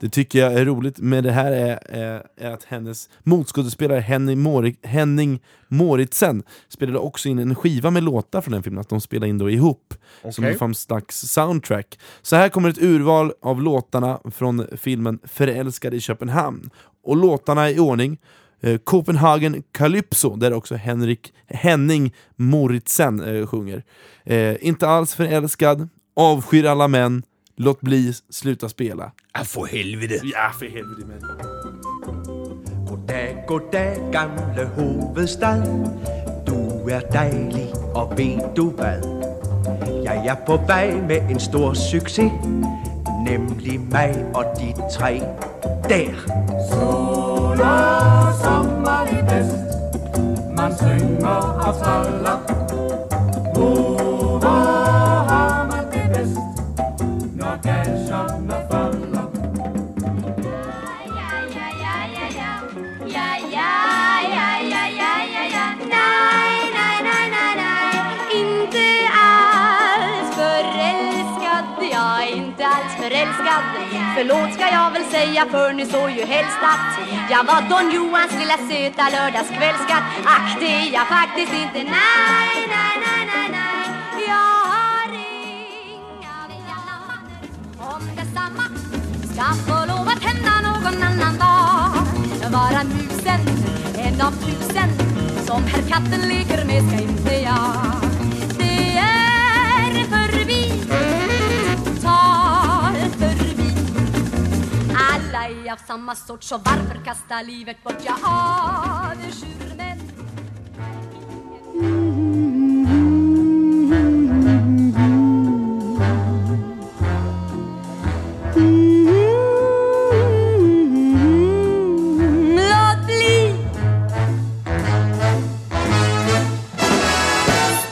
Det tycker jag är roligt med det här är, är, är att hennes motskådespelare Henning, Mori, Henning Moritzen spelade också in en skiva med låtar från den filmen, att de spelade in då ihop som Okej. en slags soundtrack. Så här kommer ett urval av låtarna från filmen Förälskad i Köpenhamn. Och låtarna är i ordning. Eh, Copenhagen Calypso, där också Henrik, Henning Moritzen eh, sjunger. Eh, inte alls förälskad, avskyr alla män, låt bli, sluta spela. Ja, för helvete. Ja, för helvete. Men. Goddag, goddag, gamle hovedstad. Du er dejlig, og ved du hvad? Jeg er på vej med en stor succes. Nemlig mig og de tre der. Sol og sommer i vest Man synger og traller Förlåt ska jag väl säga för ni såg ju helst att jag var Don Johans lilla söta lördagskvällskatt. Ack, det är jag faktiskt inte. Nej, nej, nej, nej, nej. Jag har inga vilja om detsamma ska få lov att hända någon annan dag Vara musen, en av tusen som herr katten leker med ska inte jag Är av samma sort så varför kasta livet bort? Jag avskyr män Låt bli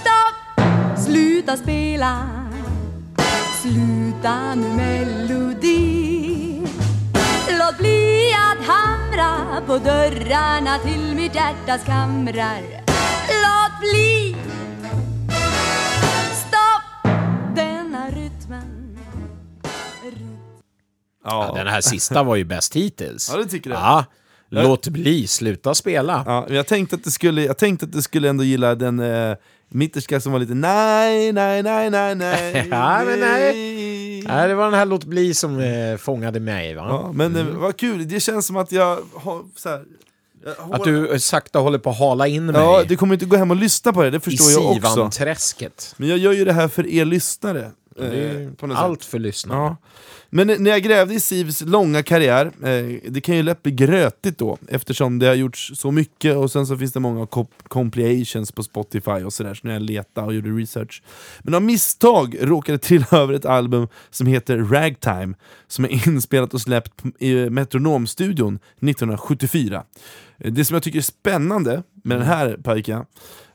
Stopp! Sluta spela Sluta nu mellan hamra på dörrarna till mitt hjärtas kamrar Låt bli! Stopp denna rytmen ja. ja. Den här sista var ju bäst hittills. Ja, det tycker jag. Ja. Låt bli, sluta spela. Ja, jag, tänkte att du skulle, jag tänkte att du skulle ändå gilla den eh, mitterska som var lite nej, nej, nej, nej, nej. ja, men nej. Nej, det var den här låt bli som eh, fångade mig. Va? Ja, men eh, vad kul, det känns som att jag har så här, jag Att du eh, sakta håller på att hala in mig Ja, du kommer inte gå hem och lyssna på det, det i förstår jag också. Sivanträsket. Men jag gör ju det här för er lyssnare. Eh, något sätt. allt för lyssnare. Ja. Men när jag grävde i Sivs långa karriär, eh, det kan ju lätt bli grötigt då eftersom det har gjorts så mycket och sen så finns det många comp- compilations på Spotify och sådär, så när jag letade och gjorde research. Men av misstag råkade jag trilla över ett album som heter Ragtime, som är inspelat och släppt i Metronomstudion 1974. Eh, det som jag tycker är spännande med den här pojken,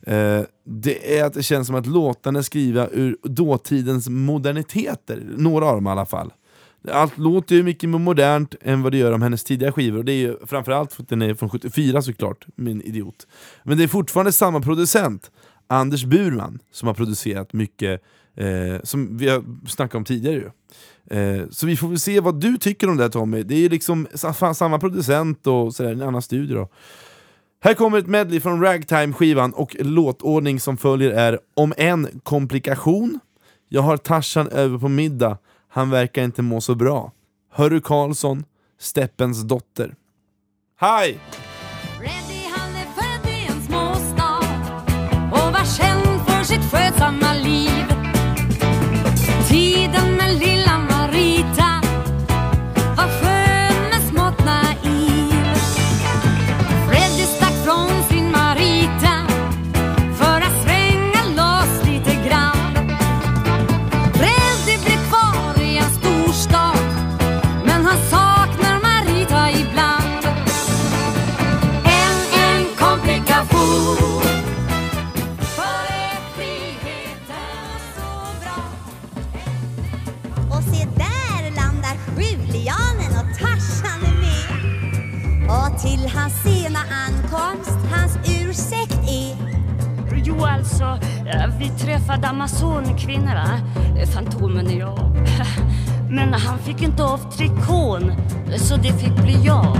eh, det är att det känns som att låtarna är skrivna ur dåtidens moderniteter, några av dem i alla fall. Allt låter ju mycket mer modernt än vad det gör om hennes tidiga skivor, och det är ju framförallt för att den är från 74 såklart, min idiot. Men det är fortfarande samma producent, Anders Burman, som har producerat mycket eh, som vi har snackat om tidigare ju. Eh, så vi får väl se vad du tycker om det här Tommy, det är ju liksom samma producent och sådär, en annan studio då. Här kommer ett medley från Ragtime-skivan och låtordning som följer är Om en komplikation Jag har Tarzan över på middag, han verkar inte må så bra. Hörru Karlsson, Steppens dotter. Hej! Hans sena ankomst hans ursäkt är Jo, alltså, eh, vi träffade amazonkvinnor, va? Fantomen och jag. Men han fick inte av trikån, så det fick bli. Jag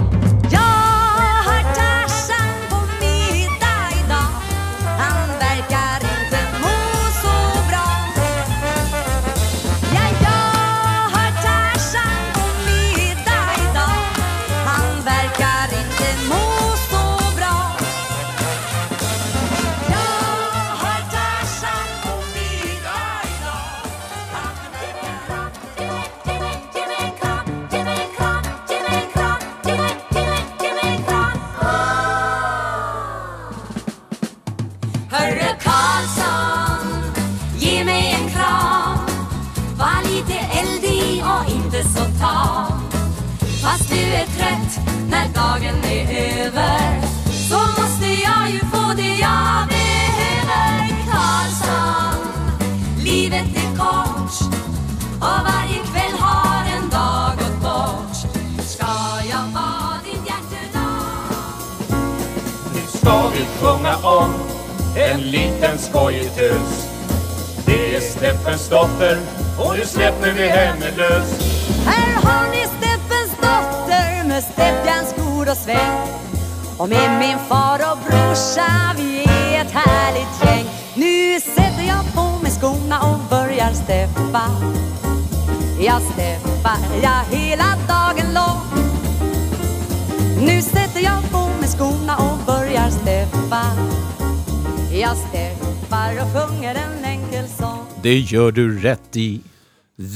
Det gör du rätt i.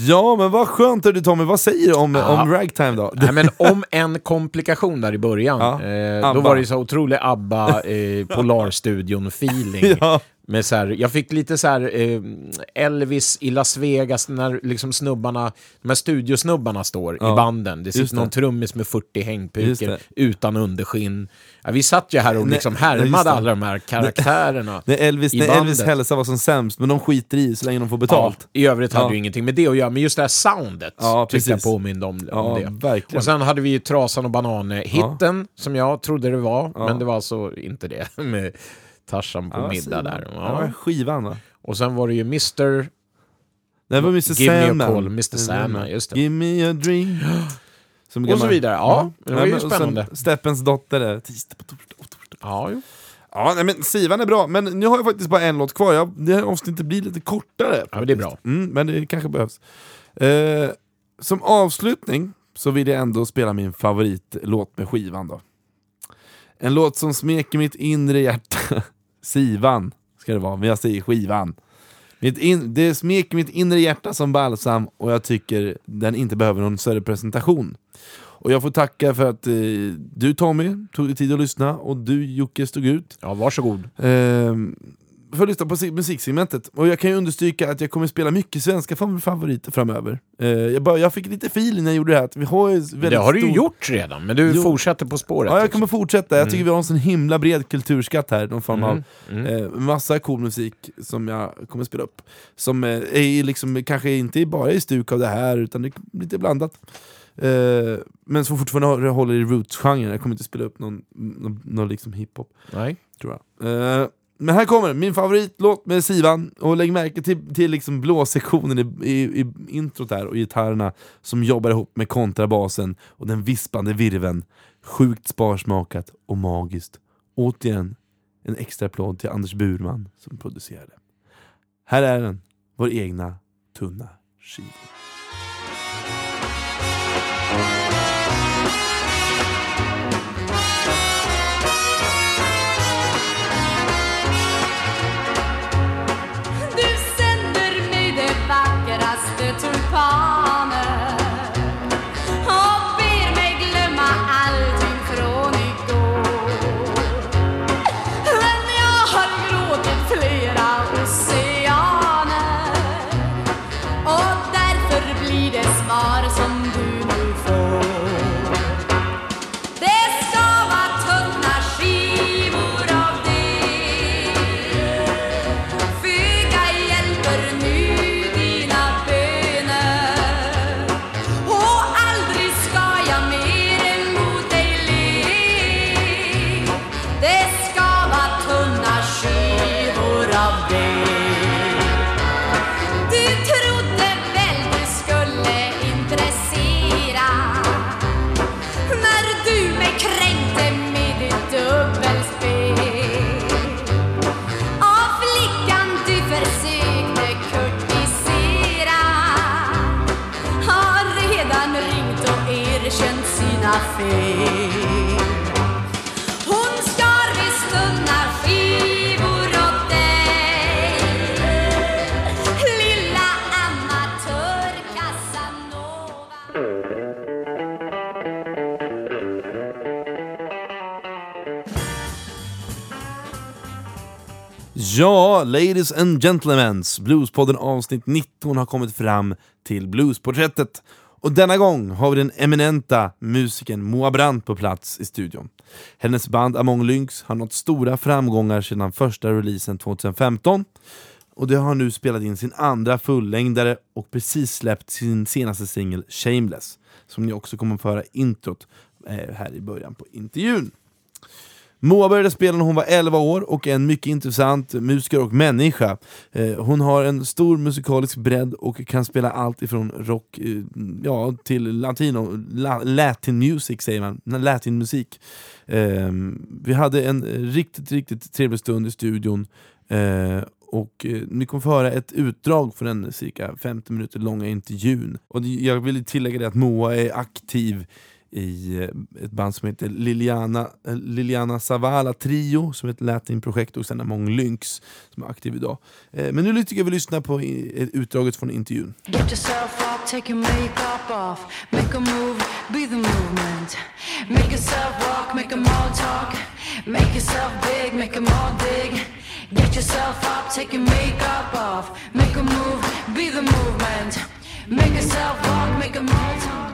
Ja men vad skönt du Tommy, vad säger du om, om Ragtime då? Nej, men om en komplikation där i början, Ja, eh, då var det så otrolig ABBA eh, Polarstudion-feeling. Ja. Med så här, jag fick lite så här eh, Elvis i Las Vegas när liksom snubbarna, de här studiosnubbarna står Ja, i banden. Det sitter det. någon trummis med 40 Just hängpukor utan underskinn. Ja, vi satt ju här och Nej, liksom härmade alla de här karaktärerna När Elvis, i Elvis bandet. hälsa var som sämst, men de skiter i så länge de får betalt. Ja, I övrigt hade ju ingenting med det att göra, men just det här soundet Ja, tyckte jag påminde om, om det. verkligen. Och sen hade vi ju Trasan och Banan-hitten, som jag trodde det var, men det var alltså inte det. Tarzan på Ja, middag där. Ja. Ja. skivan va? Och sen var det ju Mr... Det var Mr Give me a Sandman. call, Mr. Sandman, just det. Give me a dream. Som Och så vidare. Ja, det var ju spännande. Steppens dotter är tisdag på torsdag och torsdag. Ja, jo. Ja, nej, men Sivan är bra, men nu har jag faktiskt bara en låt kvar. Jag, det här avsnittet blir lite kortare. ja men det är bra. Mm, men det kanske behövs. Eh, som avslutning så vill jag ändå spela min favoritlåt med skivan då. En låt som smeker mitt inre hjärta. Sivan ska det vara, men jag säger skivan. In, det smeker mitt inre hjärta som balsam och jag tycker den inte behöver någon större presentation. Och jag får tacka för att eh, du Tommy tog dig tid att lyssna och du Jocke stod ut. Ja, varsågod. Ehm, för att lyssna på si- musiksegmentet. Och jag kan ju understryka att jag kommer spela mycket svenska fav- favoriter framöver. Eh, jag, bara, jag fick lite feeling när jag gjorde det här, att vi har ju väldigt Det har du ju stor- gjort redan, men du Jo. fortsätter på spåret. Ja, jag liksom. kommer fortsätta. Jag tycker vi har en sån himla bred kulturskatt här, någon form av Mm. eh, massa cool musik som jag kommer spela upp. Som eh, är liksom, kanske inte bara i stuk av det här, utan det är lite blandat. Eh, men som fortfarande håller- i roots-genren, jag kommer inte spela upp någon, någon, någon liksom hiphop Nej. tror jag. Eh, men här kommer min favoritlåt med Sivan, och lägg märke till, till liksom blåsektionen i, i, i introt här och gitarrerna som jobbar ihop med kontrabasen och den vispande virven. Sjukt sparsmakat och magiskt. Återigen en extra applåd till Anders Burman som producerade. Här är den, vår egna tunna skiva. Ja, ladies and gentlemen, Bluespodden avsnitt 19 har kommit fram till bluesporträttet. Och denna gång har vi den eminenta musikern Moa Brandt på plats i studion. Hennes band Among Lynx har nått stora framgångar sedan första releasen 2015. Och det har nu spelat in sin andra fullängdare och precis släppt sin senaste singel Shameless. Som ni också kommer att få höra introt eh, här i början på intervjun. Moa började spela när hon var 11 år och är en mycket intressant musiker och människa. Eh, hon har en stor musikalisk bredd och kan spela allt ifrån rock eh, ja, till latino, la, latin music säger man, latin musik. Ehm, vi hade en riktigt, riktigt trevlig stund i studion eh, och eh, ni kommer få höra ett utdrag från den cirka 50 minuter långa intervjun. Och jag vill tillägga det att Moa är aktiv i eh, ett band som heter Liliana, eh, Liliana Zavala Trio, som är ett latinprojekt, och sen Among Lynx som är aktiv idag. Eh, men nu tycker jag vi lyssnar på utdraget från intervjun. Get yourself up, take your makeup off, make a move, be the movement. Make yourself walk, make 'em all talk. Make yourself big, make 'em all dig. Get yourself up, take your makeup off, make a move, be the movement. Make yourself walk, make 'em all talk.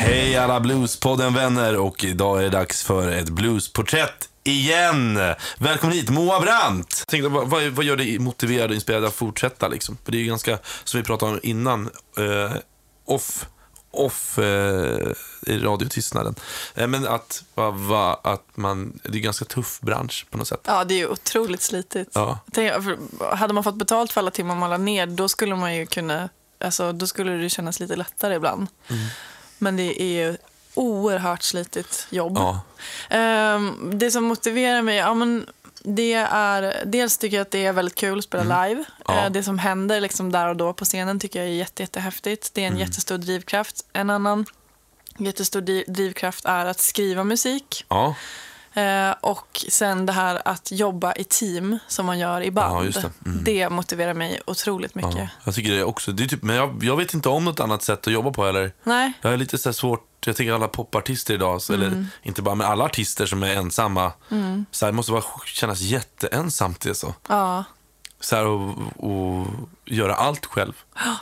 Hej alla Bluespodden-vänner och idag är det dags för ett bluesporträtt igen! Välkommen hit Moa Brandt! Tänkte, vad, vad, vad gör dig motiverad och inspirerad att fortsätta liksom? För det är ju ganska, som vi pratade om innan, eh, off, off eh, i radiotystnaden. Eh, men att, va, va, att man, det är en ganska tuff bransch på något sätt. Ja, det är ju otroligt slitigt. Ja. Tänk, hade man fått betalt för alla timmar man la ner, då skulle man ju kunna, alltså, då skulle det kännas lite lättare ibland. Mm. Men det är ju oerhört slitigt jobb. Ja. Ehm, det som motiverar mig, ja, men det är, dels tycker jag att det är väldigt kul att spela live. Mm. Ja. Eh, det som händer liksom där och då på scenen tycker jag är jätte, jättehäftigt. Det är en Mm. jättestor drivkraft. En annan jättestor drivkraft är att skriva musik. Ja, Eh, och sen det här att jobba i team som man gör i band. Ja, just det. Mm. det motiverar mig otroligt mycket. ja. Jag tycker det också. Det är typ, men jag, jag vet inte om något annat sätt att jobba på eller. Nej, Jag är lite så svårt, jag tänker alla popartister idag, så, Mm. eller inte bara, men alla artister som är ensamma. Så här, det måste bara kännas jätteensamt det så. ja. Så här, och, och göra allt själv.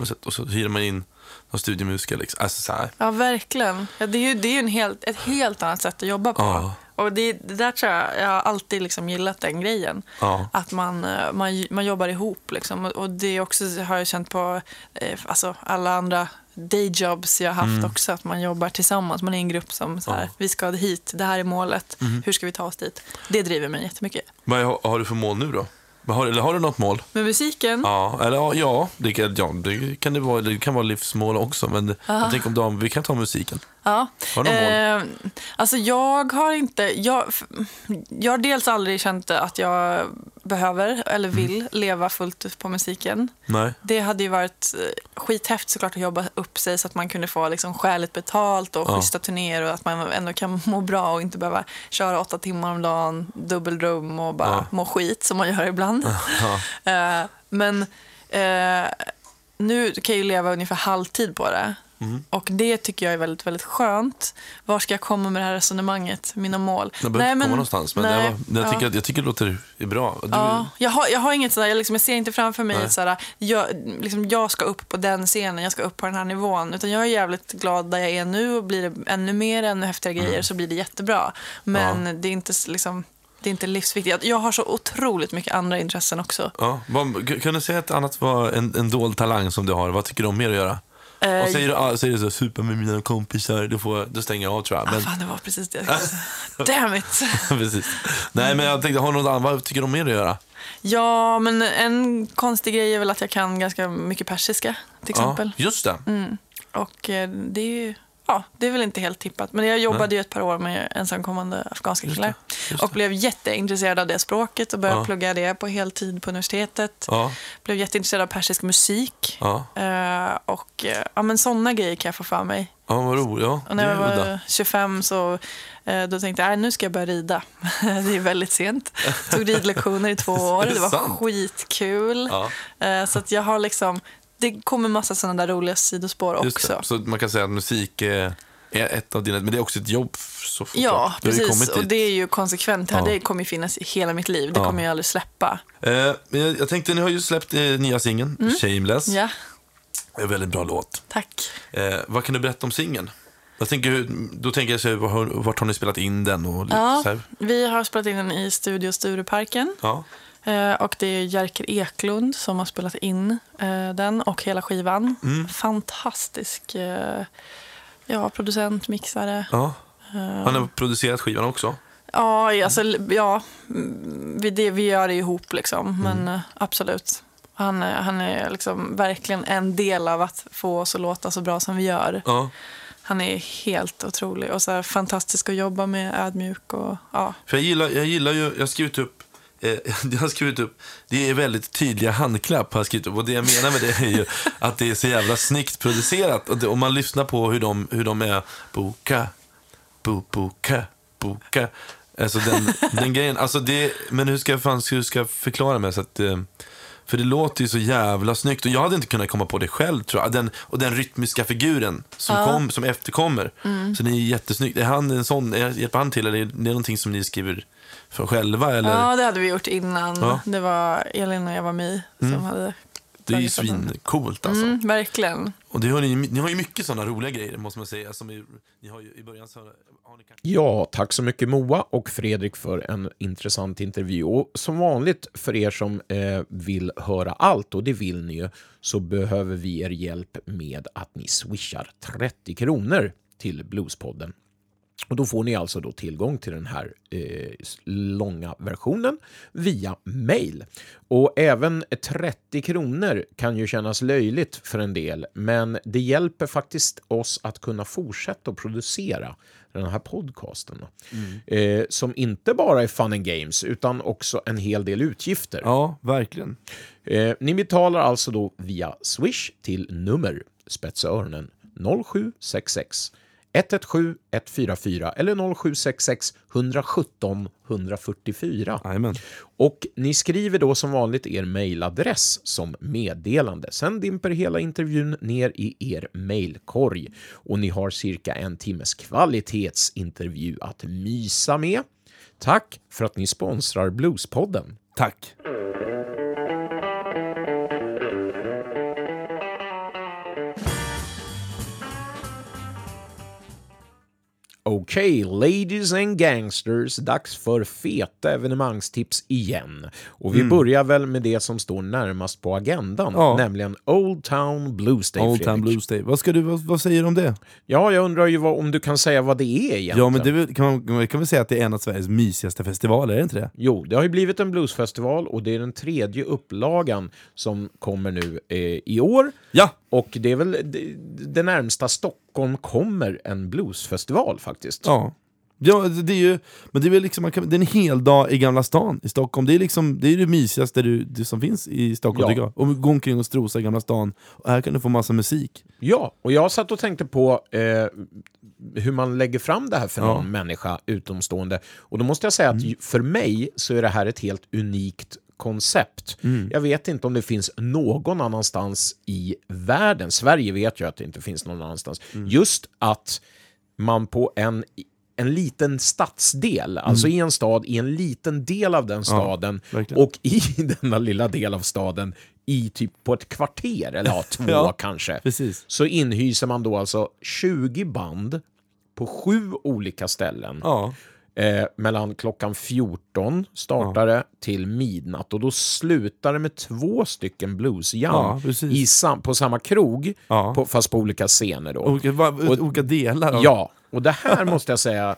Och så, och så hyr man in någon studiemusiker. Liksom. Alltså, så här. Ja, verkligen. Ja, det är ju, det är ju en helt, ett helt annat sätt att jobba på. Ja. Och det, det där tror jag, jag har alltid liksom gillat den grejen. Ja. Att man, eh, man, man jobbar ihop. Liksom. Och- det också har jag känt på eh, alltså alla andra dayjobs jag har haft också. Att man jobbar tillsammans. Man är en grupp som så här, Mm. Ja. vi ska hit, det här är målet. Hur ska vi ta oss dit? Det driver mig jättemycket. Vad har, har du för mål nu då? Har, eller har du något mål? Med musiken, Ja, eller ja, ja, det, kan, ja det, kan det, vara, det kan vara livsmål också. Men jag tänker om dagen, vi kan ta musiken. Ja. Har du mål? Eh, alltså jag har inte... Jag, jag har dels aldrig känt att jag behöver eller Mm. vill leva fullt ut på musiken. Nej. Det hade ju varit eh, skithäftigt såklart att jobba upp sig så att man kunde få liksom skäligt betalt och Ja. schyssta turnéer och att man ändå kan må bra och inte behöva köra åtta timmar om dagen, dubbelrum och bara Ja. må skit som man gör ibland. Ja. Eh, men eh, nu kan jag ju leva ungefär halvtid på det. Mm. Och det tycker jag är väldigt, väldigt skönt. Var ska jag komma med det här resonemanget, mina mål? Jag behöver inte komma någonstans, men nej, jag, var- jag, ja. tycker, att- jag tycker det låter är bra. Du, Ja, jag, har, jag har inget sådär, jag, liksom, jag ser inte framför mig Nej. ett sådär, jag, liksom, jag ska upp på den scenen, jag ska upp på den här nivån. Utan jag är jävligt glad där jag är nu och blir det ännu mer, ännu häftigare grejer så blir det jättebra. Men det är inte liksom, det är inte livsviktigt. Jag- har så otroligt mycket andra intressen också. Ja, vad, kan du säga att annat var en, en dold talang som du har? Vad tycker du om mer att göra? Eh, och säger ah, säger du så, supa med mina kompisar, då, får, då stänger jag av tror jag. ah, Men, fan, det var precis det jag. Damn it! precis. Nej, men jag tänkte, har något annat, vad tycker du om mer att göra? Ja, men en konstig grej är väl att jag kan ganska mycket persiska, till exempel. Ja, just det. Och eh, det är ju ja, det är väl inte helt tippat. Men jag jobbade ju ett par år med ensamkommande afghanska killar. just Och blev jätteintresserad av det språket och började Ja. plugga det på heltid på universitetet. Ja, Blev jätteintresserad av persisk musik. ja, Eh, och eh, ja, men sådana grejer kan jag få för mig. ja vad roligt. Ja, Och när jag udda. var 25 så eh, då tänkte jag, "Nej, nu ska jag börja rida. det är väldigt sent. Tog ridlektioner i två år. Det var sant? skitkul. Ja. Så att jag har liksom, det kommer massa sådana där roliga sidospår Just också. det. Så man kan säga att musik är, ett av dina, men det är också ett jobb. Så fort Ja, precis. Och det är ju konsekvent. Ja. Det kommer finnas i hela mitt liv. Det Ja. kommer jag aldrig släppa. Eh, jag, jag tänkte, ni har ju släppt eh, nya singeln, Shameless. Mm. Ja, Det är en väldigt bra låt. tack. Eh, vad kan du berätta om singeln? Jag tänker, då tänker jag så vart har ni spelat in den? Och Ja, så här. vi har spelat in den i Studio Stureparken. Ja. Eh, och det är Jerker Eklund som har spelat in eh, den och hela skivan. Mm. Fantastisk eh, ja, producent, mixare. ja. Han har producerat skivan också. Ja, alltså, ja mm, vi, det, vi gör det ihop liksom. Mm. Men eh, absolut. Han, är- han är liksom verkligen en del av att få oss att låta så bra som vi gör. Ja. Han är helt otrolig och så fantastisk att jobba med, ödmjuk och ja. För jag gillar, jag gillar ju, jag har skrivit upp, eh, jag har skrivit upp, det är väldigt tydliga handklapp har jag skrivit upp. Och det jag menar med det är ju att det är så jävla snyggt producerat. Och det, om man lyssnar på hur de, hur de är, boka, bo, boka, boka. Alltså den, den grejen, alltså det, men hur ska jag, fan, hur ska jag förklara mig så att eh, för det låter ju så jävla snyggt och jag hade inte kunnat komma på det själv tror jag. Den, och den rytmiska figuren som, kom, som efterkommer. Så det är jättesnyggt. Är han en sån, är, hjälper han till eller är det någonting som ni skriver för själva? Eller? Ja, det hade vi gjort innan. Ja. Det var Elin och Eva Mi som hade det är ju svincoolt alltså. Mm, verkligen. Och det har ni, ni har ju mycket sådana roliga grejer måste man säga. Som i, ni har ju, I början så har ni kanske... Ja, tack så mycket Moa och Fredrik för en intressant intervju. Och som vanligt för er som eh, vill höra allt, och det vill ni ju, så behöver vi er hjälp med att ni swishar 30 kronor till Bluespodden. Och Då får ni alltså då tillgång till den här eh, långa versionen via mail. Och även 30 kronor kan ju kännas löjligt för en del, men det hjälper faktiskt oss att kunna fortsätta att producera den här podcasten. Eh, som inte bara är fun and games, utan också en hel del utgifter. Ja, verkligen. Eh, ni betalar alltså då via Swish till nummer spetsa öronen 0766 117 144 eller 0766 117 144. Jajamän. Och ni skriver då som vanligt er mejladress som meddelande. Sen dimper hela intervjun ner i er mejlkorg och ni har cirka en timmes kvalitetsintervju att mysa med. Tack för att ni sponsrar Bluespodden. Tack. Okej, ladies and gangsters, dags för feta evenemangstips igen. Och vi börjar väl med det som står närmast på agendan, Mm. Ja. nämligen Old Town Blues Day. Old Town. Blues Day. Vad, ska du, vad, vad säger du om det? Ja, jag undrar ju vad, om du kan säga vad det är egentligen. Ja, men det kan man kan väl säga att det är en av Sveriges mysigaste festivaler, är det inte det? Jo, det har ju blivit en bluesfestival och det är den tredje upplagan som kommer nu eh, i år. Ja! Och det är väl det, närmsta Stockholm kommer en bluesfestival faktiskt. Ja. Ja, det är ju, men det är väl liksom, man kan, det är en hel dag i Gamla stan i Stockholm. Det är liksom, det är det mysigaste du, det som finns i Stockholm Ja. tycker jag. Och gå omkring och strosa i Gamla stan. Och här kan du få massa musik. Ja, och jag satt och tänkte på eh, hur man lägger fram det här för någon människa utomstående. Och då måste jag säga att ju- för mig så är det här ett helt unikt koncept. Jag vet inte om det finns någon annanstans i världen, Sverige vet jag att det inte finns någon annanstans, just att man på en en liten stadsdel, alltså i en stad, i en liten del av den staden verkligen. och i denna lilla del av staden i typ på ett kvarter, eller ja, två Ja, kanske, precis. så inhyser man då alltså 20 band på sju olika ställen. Ja. Eh, mellan klockan 14 startar det till midnatt och då slutar det med två stycken bluesjam Ja, i sam- på samma krog, Ja. på, fast på olika scener. Då. Olika, Och- olika delar. Av, Ja, och det här måste jag säga,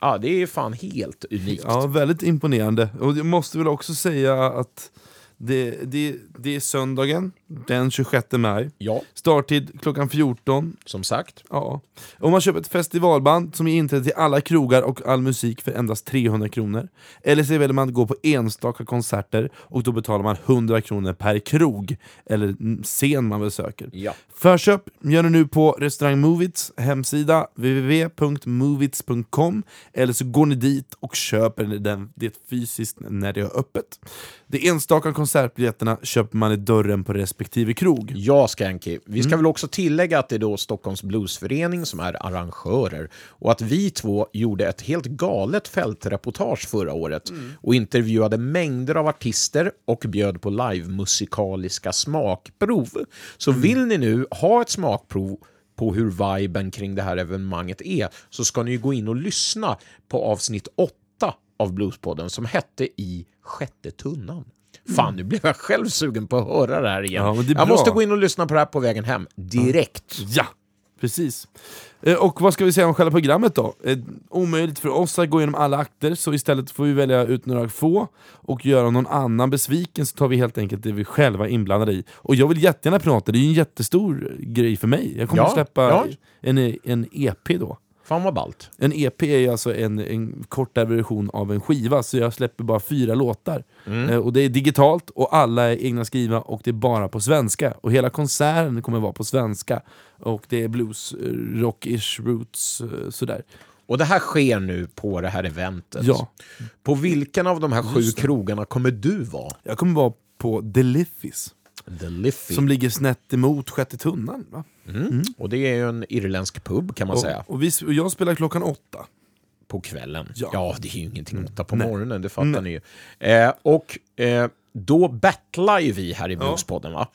ja, det är fan helt unikt. Ja, väldigt imponerande. Och jag måste väl också säga att det, det, det är söndagen, den 26 maj. Ja, Starttid klockan 14. som sagt. Ja. Om man köper ett festivalband som ger inträde till alla krogar och all musik för endast 300 kronor. Eller så väljer man att gå på enstaka konserter och då betalar man 100 kronor per krog, eller scen man besöker. Ja. Förköp gör du nu på restaurang Movits hemsida www.movits.com eller så går ni dit och köper den, det fysiskt när det är öppet. De enstaka konsertbiljetterna köper man i dörren på respektive krog. Ja, Skanky. Vi Mm. ska väl också tillägga att det är då Stockholms Bluesförening som är arrangörer och att vi två gjorde ett helt galet fältreportage förra året Mm. och intervjuade mängder av artister och bjöd på livemusikaliska smakprov. Så Mm. vill ni nu ha ett smakprov på hur viben kring det här evenemanget är så ska ni ju gå in och lyssna på avsnitt 8 av Bluespodden som hette I sjätte tunnan. Fan, nu blev jag själv sugen på att höra det här igen. Mm. Ja, det jag måste gå in och lyssna på det här på vägen hem, direkt. Ja, precis. Eh, Och vad ska vi säga om själva programmet då? Eh, Omöjligt för oss att gå igenom alla akter, så istället får vi välja ut några få och göra någon annan besviken så tar vi helt enkelt det vi själva är inblandade i. Och jag vill jättegärna prata, det är ju en jättestor grej för mig. Jag kommer Ja, att släppa ja. en, en EP då. Fan vad ballt. En EP är ju alltså en, en kortare version av en skiva, så jag släpper bara fyra låtar. Eh, och Det är digitalt, och alla är egna skrivna, och det är bara på svenska. Och hela konserten kommer vara på svenska. Och det är blues, eh, rockish, roots, eh, sådär. Och det här sker nu på det här eventet. Ja. På vilken av de här sju krogarna kommer du vara? Jag kommer vara på The Liffys, The Liffey. som ligger snett emot Sjätte tunnan. Va? Och det är ju en irländsk pub kan man säga. Och, och, vi, och jag spelar klockan åtta. På kvällen. Ja. Ja, det är ju ingenting åtta på Nej. morgonen, det fattar Nej. ni ju. Eh, och eh, då battlar ju vi här i Bluespodden va?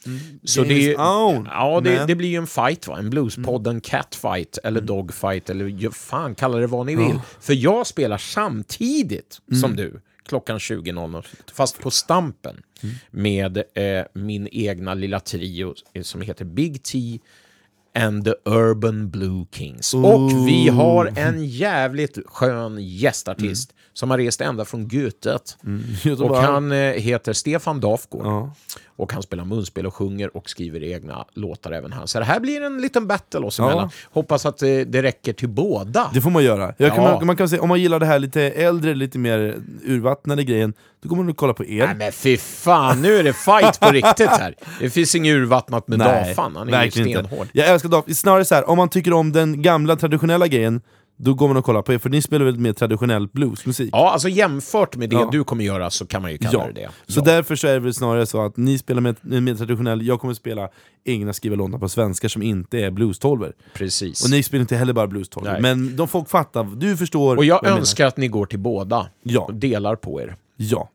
Så Game det, ja, det, det blir ju en fight va? En Bluespodden catfight eller dogfight eller fan kalla det vad ni vill. För jag spelar samtidigt som du klockan 20.00 fast på Stampen med eh, min egna lilla trio eh, som heter Big T and the Urban Blue Kings. Och vi har en jävligt skön gästartist som har rest ända från Götet. Och Göteborg. han eh, heter Stefan Dafgård. Ja. Och han spelar munspel och sjunger och skriver egna låtar även han. Så det här blir en liten battle oss emellan. Hoppas att eh, det räcker till båda. Det får man göra. Jag kan, Ja. man, man kan säga, om man gillar det här lite äldre, lite mer urvattnade grejen, då kommer man att kolla på er. Nej men fy fan, nu är det fight på riktigt här. Det finns inget urvattnat med Dafan, han är ju verkligen inte. stenhård. Jag älskar Daf. Snarare så här, om man tycker om den gamla traditionella grejen, då går man och kollar på er, för ni spelar väldigt mer traditionell bluesmusik. Ja, alltså jämfört med det Ja. du kommer göra så kan man ju kalla Ja. det det. Så Ja. därför så är det väl snarare så att ni spelar med, mer traditionell, jag kommer spela egna skriva låtar på svenska som inte är blues-tolvor. Precis. Och ni spelar inte heller bara blues-tolvor, Nej. men de folk fattar, du förstår Och jag önskar att ni går till båda Ja. och delar på er. Ja.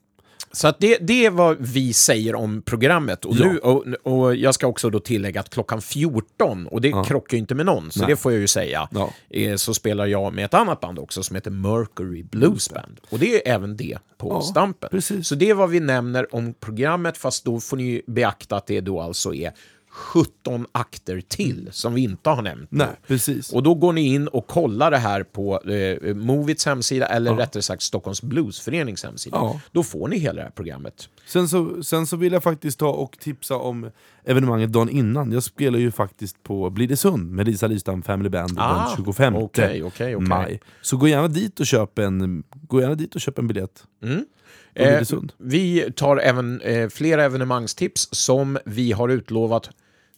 Så att det, det är vad vi säger om programmet. Och, Ja. nu, och, och jag ska också då tillägga att klockan 14, och det krockar ju inte med någon, så Nej. det får jag ju säga, Ja. eh, så spelar jag med ett annat band också som heter Mercury Blues Band. Och det är även det på Ja, Stampen. precis. Så det är vad vi nämner om programmet, fast då får ni beakta att det då alltså är 17 akter till som vi inte har nämnt. Nej, precis. Och då går ni in och kollar det här på eh, Movits hemsida, eller rättare sagt Stockholms Bluesförenings hemsida. Ja. Då får ni hela det här programmet. Sen så, sen så vill jag faktiskt ta och tipsa om evenemanget dagen innan. Jag spelar ju faktiskt på Blidösund med Lisa Lystam Family Band Ah, den 25 okej, okej, okej. maj. Så gå gärna dit och köp en, gå gärna dit och köp en biljett. På Eh, vi tar även eh, flera evenemangstips som vi har utlovat.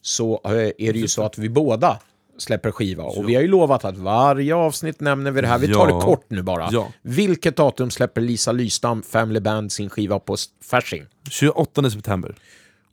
Så eh, är det ju så att vi båda släpper skiva. Och vi har ju lovat att varje avsnitt nämner vi det här. Vi tar Ja. det kort nu bara. Ja. Vilket datum släpper Lisa Lystam Family Band sin skiva på Fasching? 28 september.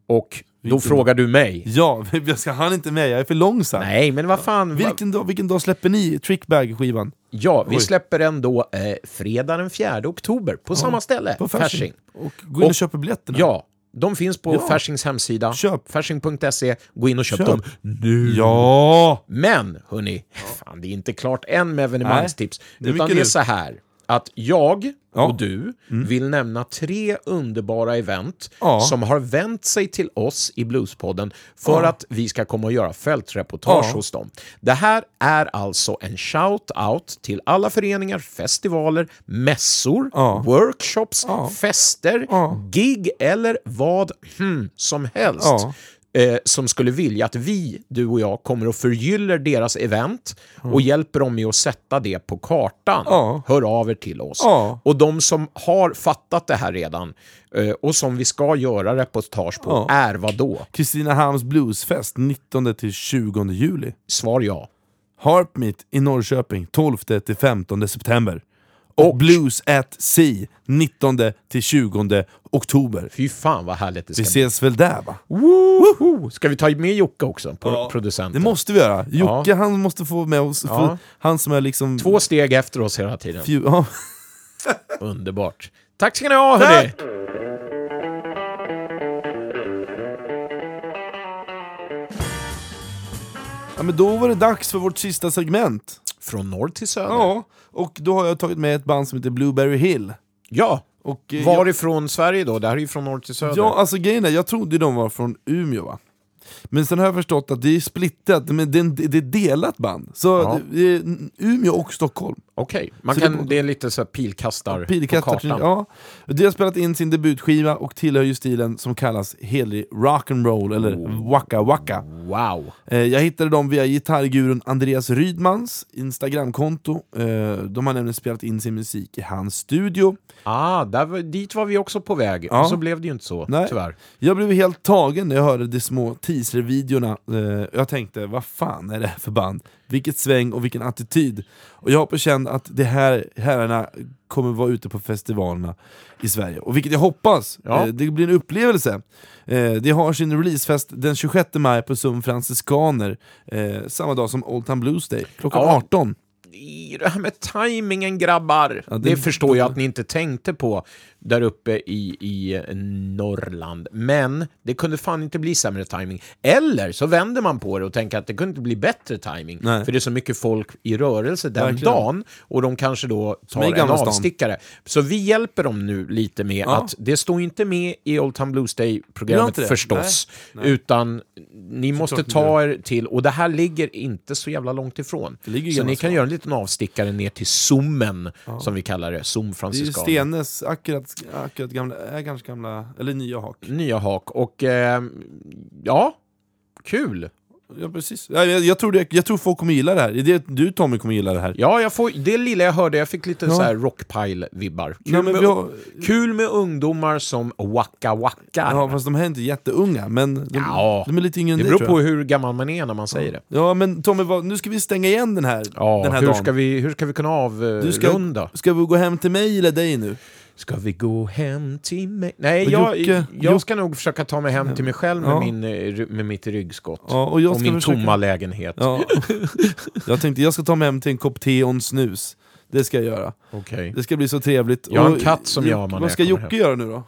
Och då Vilken frågar du mig. Ja, jag ska han inte med, jag är för långsam. Nej, men vad fan. Vilken dag, vilken dag släpper ni Trickbag-skivan? Ja, vi Oj. släpper den då eh, fredag den 4 oktober på samma ställe, På Fasching. Och gå in och, Och- köp biljetterna. Ja, de finns på Ja. Faschings hemsida. Fasching.se. Gå in och köp, Köp. dem nu. Ja! Men, hörni, fan, det är inte klart än med evenemangstips. det är utan det är nu. så här att jag Ja. Mm. och du vill nämna tre underbara event Ja. som har vänt sig till oss i Bluespodden för Ja. att vi ska komma och göra fältreportage hos dem. Det här är alltså en shout-out till alla föreningar, festivaler, mässor, workshops, fester, gig eller vad hmm, som helst. Eh, som skulle vilja att vi, du och jag, kommer och förgyller deras event och hjälper dem med att sätta det på kartan. Ja. Hör av er till oss. Ja. Och de som har fattat det här redan eh, och som vi ska göra reportage på Ja. är vad då? Kristinehamns Bluesfest 19-20 juli. Svar ja. Harpmeet i Norrköping 12-15 september. Och, Blues at Sea 19-20 oktober. Fy fan vad härligt det ska Vi bli. ses väl där va? Woho! Ska vi ta med Jocke också, på Ja, producenten? Det måste vi göra. Jocke han måste få med oss, Ja. han som är liksom... Två steg efter oss hela tiden. Fju- ja. Underbart. Tack ska ni ha hörni! ja men då var det dags för vårt sista segment. Från norr till söder. Ja, och då har jag tagit med ett band som heter Blueberry Hill. ja. Och, eh, Varifrån Sverige då? Det här är ju från norr till söder. Ja, alltså grejen är, jag trodde de var från Umeå va? Men sen har jag förstått att det är splittrat, men det det är delat band. Så Ja. det är Umeå och Stockholm. Okej, man kan, det- det, är lite så pilkastar Pilkastar, på kartan. ja. De har spelat in sin debutskiva och tillhör ju stilen som kallas helig rock'n'roll eller Oh. waka waka. Wow. Eh, Jag hittade dem via gitarrgurun Andreas Rydmans Instagramkonto. Eh, De har nämligen spelat in sin musik i hans studio. Ah, där, dit var vi också på väg. Ja. Och så blev det ju inte så, Nej. tyvärr. Jag blev helt tagen när jag hörde de små teaser-videorna. Eh, Jag tänkte, vad fan är det här för band? Vilket sväng och vilken attityd. Och jag har på känn att de här herrarna kommer vara ute på festivalerna i Sverige. Och vilket jag hoppas, Ja. eh, det blir en upplevelse. Eh, De har sin releasefest den 26 maj på Sum Franciskaner, eh, samma dag som Old Town Blues Day, klockan Ja. 18. I det här med tajmingen grabbar, Ja, det, det- förstår jag att ni inte tänkte på. Där uppe i, i Norrland. Men det kunde fan inte bli sämre timing. Eller så vänder man på det och tänker att det kunde inte bli bättre timing. Nej. För det är så mycket folk i rörelse den Verkligen. dagen och de kanske då tar en avstickare. Så vi hjälper dem nu lite med Ja. att det står inte med i Old Time Blues Day-programmet förstås. Nej, nej. Utan ni måste ni ta er till, och det här ligger inte så jävla långt ifrån. Så ni kan göra en liten avstickare ner till Zoomen, som vi kallar det. Zoom Det är Franciscan. Stenes akkurat, akkurat gamla, ägarens gamla, eller nya hak. Nya hak. Och eh, ja, kul. Ja, precis. Ja, jag, jag, tror det, jag tror folk kommer gilla det här. Det, du Tommy kommer gilla det här. Ja, jag får, det lilla jag hörde, jag fick lite Ja. så här rockpile-vibbar. Kul, men med- har, kul med ungdomar som waka wackar. ja, fast de här är inte jätteunga, men de, Ja. de är lite yngre än det dig, beror tror på jag. hur gammal man är när man säger det. Ja, men Tommy, vad, nu ska vi stänga igen den här, Ja, den här hur, dagen. ska vi, hur ska vi kunna Du ska- avrunda? Ska vi gå hem till mig eller dig nu? Ska vi gå hem till mig? Nej, jag, Jocke- jag ska nog försöka ta mig hem till mig själv med, Ja. min, eh, med mitt ryggskott. Ja, och jag och min försöka- tomma lägenhet. Ja. jag tänkte jag ska ta mig hem till en kopp te och en snus. Det ska jag göra. Okej. Det ska bli så trevligt. Jag har en katt som jag har när Vad ska Jocke hem. göra nu då?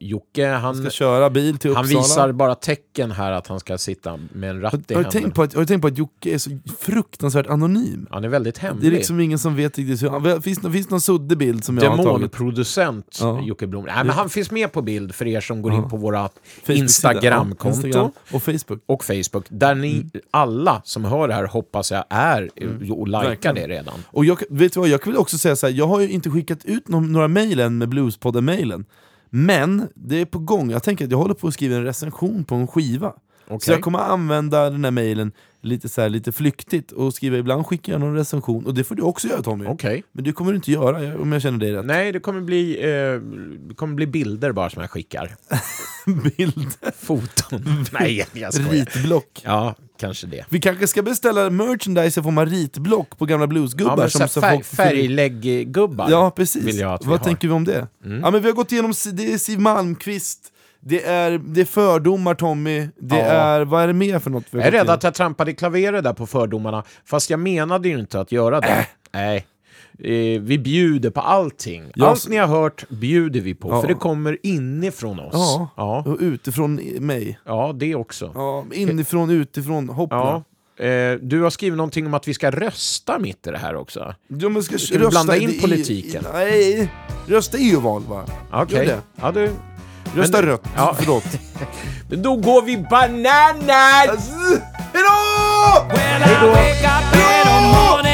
Jocke, Han ska köra bil till han Uppsala. visar bara tecken här att han ska sitta med en ratt i har, du händerna. tänkt på att, har du tänkt på att Jocke är så fruktansvärt anonym? Han är väldigt Det är hemlig. liksom ingen som vet riktigt hur. Finns, det- finns någon suddig bild som jag har tagit? Demonproducent Ja. Jocke Blom. Nej, men han finns med på bild för er som går Ja. in på våra Instagramkonto Instagram och Facebook. och Facebook, där ni alla som hör det här hoppas jag är eh, och likar Mm. Verkligen. det redan. Och jag, vet du vad, jag vill också säga så här, jag har ju inte skickat ut någon, några mejl än med Bluespodden-mailen. Men det är på gång, jag tänker att jag håller på att skriva en recension på en skiva. Så Okej. jag kommer använda den här mailen lite, så här, lite flyktigt och skriva ibland skickar jag någon recension, och det får du också göra Tommy. Okej. Men det kommer du inte göra om jag känner dig rätt. Nej, det kommer, bli, eh, det kommer bli bilder bara som jag skickar. Bild, Foton. Nej, jag skojar. ritblock. Ja, kanske det. Vi kanske ska beställa merchandise i form av ritblock på gamla bluesgubbar. Ja, som färg, färglägg-gubbar. Ja, precis. Vad har. tänker vi om det? Ja, men vi har gått igenom, det är Siw Malmkvist, det är, det är fördomar Tommy, det Ja. är, vad är det mer för något? Jag är rädd att jag trampade i klaveret där på fördomarna, fast jag menade ju inte att göra det. Äh. Nej. Eh, vi bjuder på allting. Ja, Allt så- ni har hört bjuder vi på, Ja. för det kommer inifrån oss. Ja, ja. och utifrån mig. Ja, det också. Ja, inifrån, utifrån, hoppla. Ja. Eh, du har skrivit någonting om att vi ska rösta mitt i det här också. Ja, men ska Ska vi blanda in i- politiken? I, nej, rösta EU-val va? Okej. Ja, du... Rösta Men- rött, Ja. förlåt. Men då går vi bananas! Hejdå! Hej då!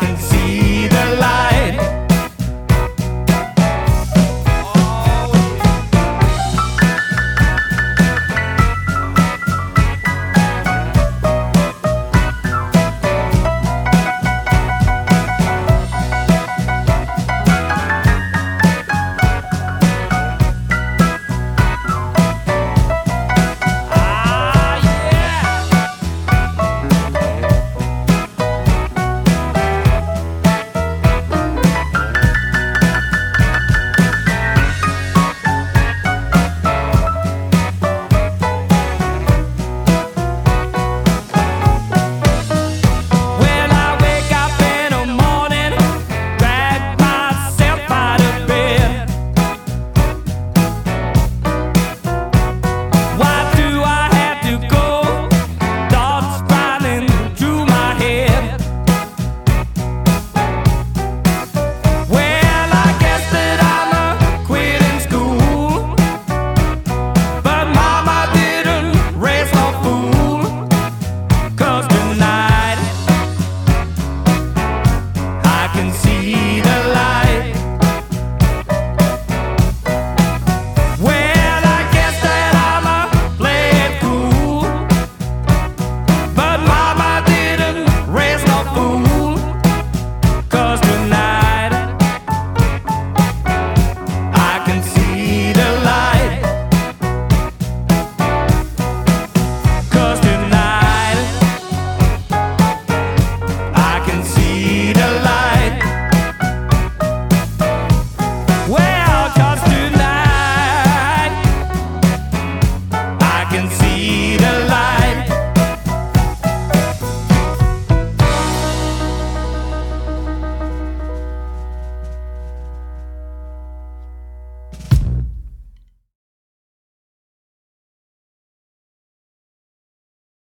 can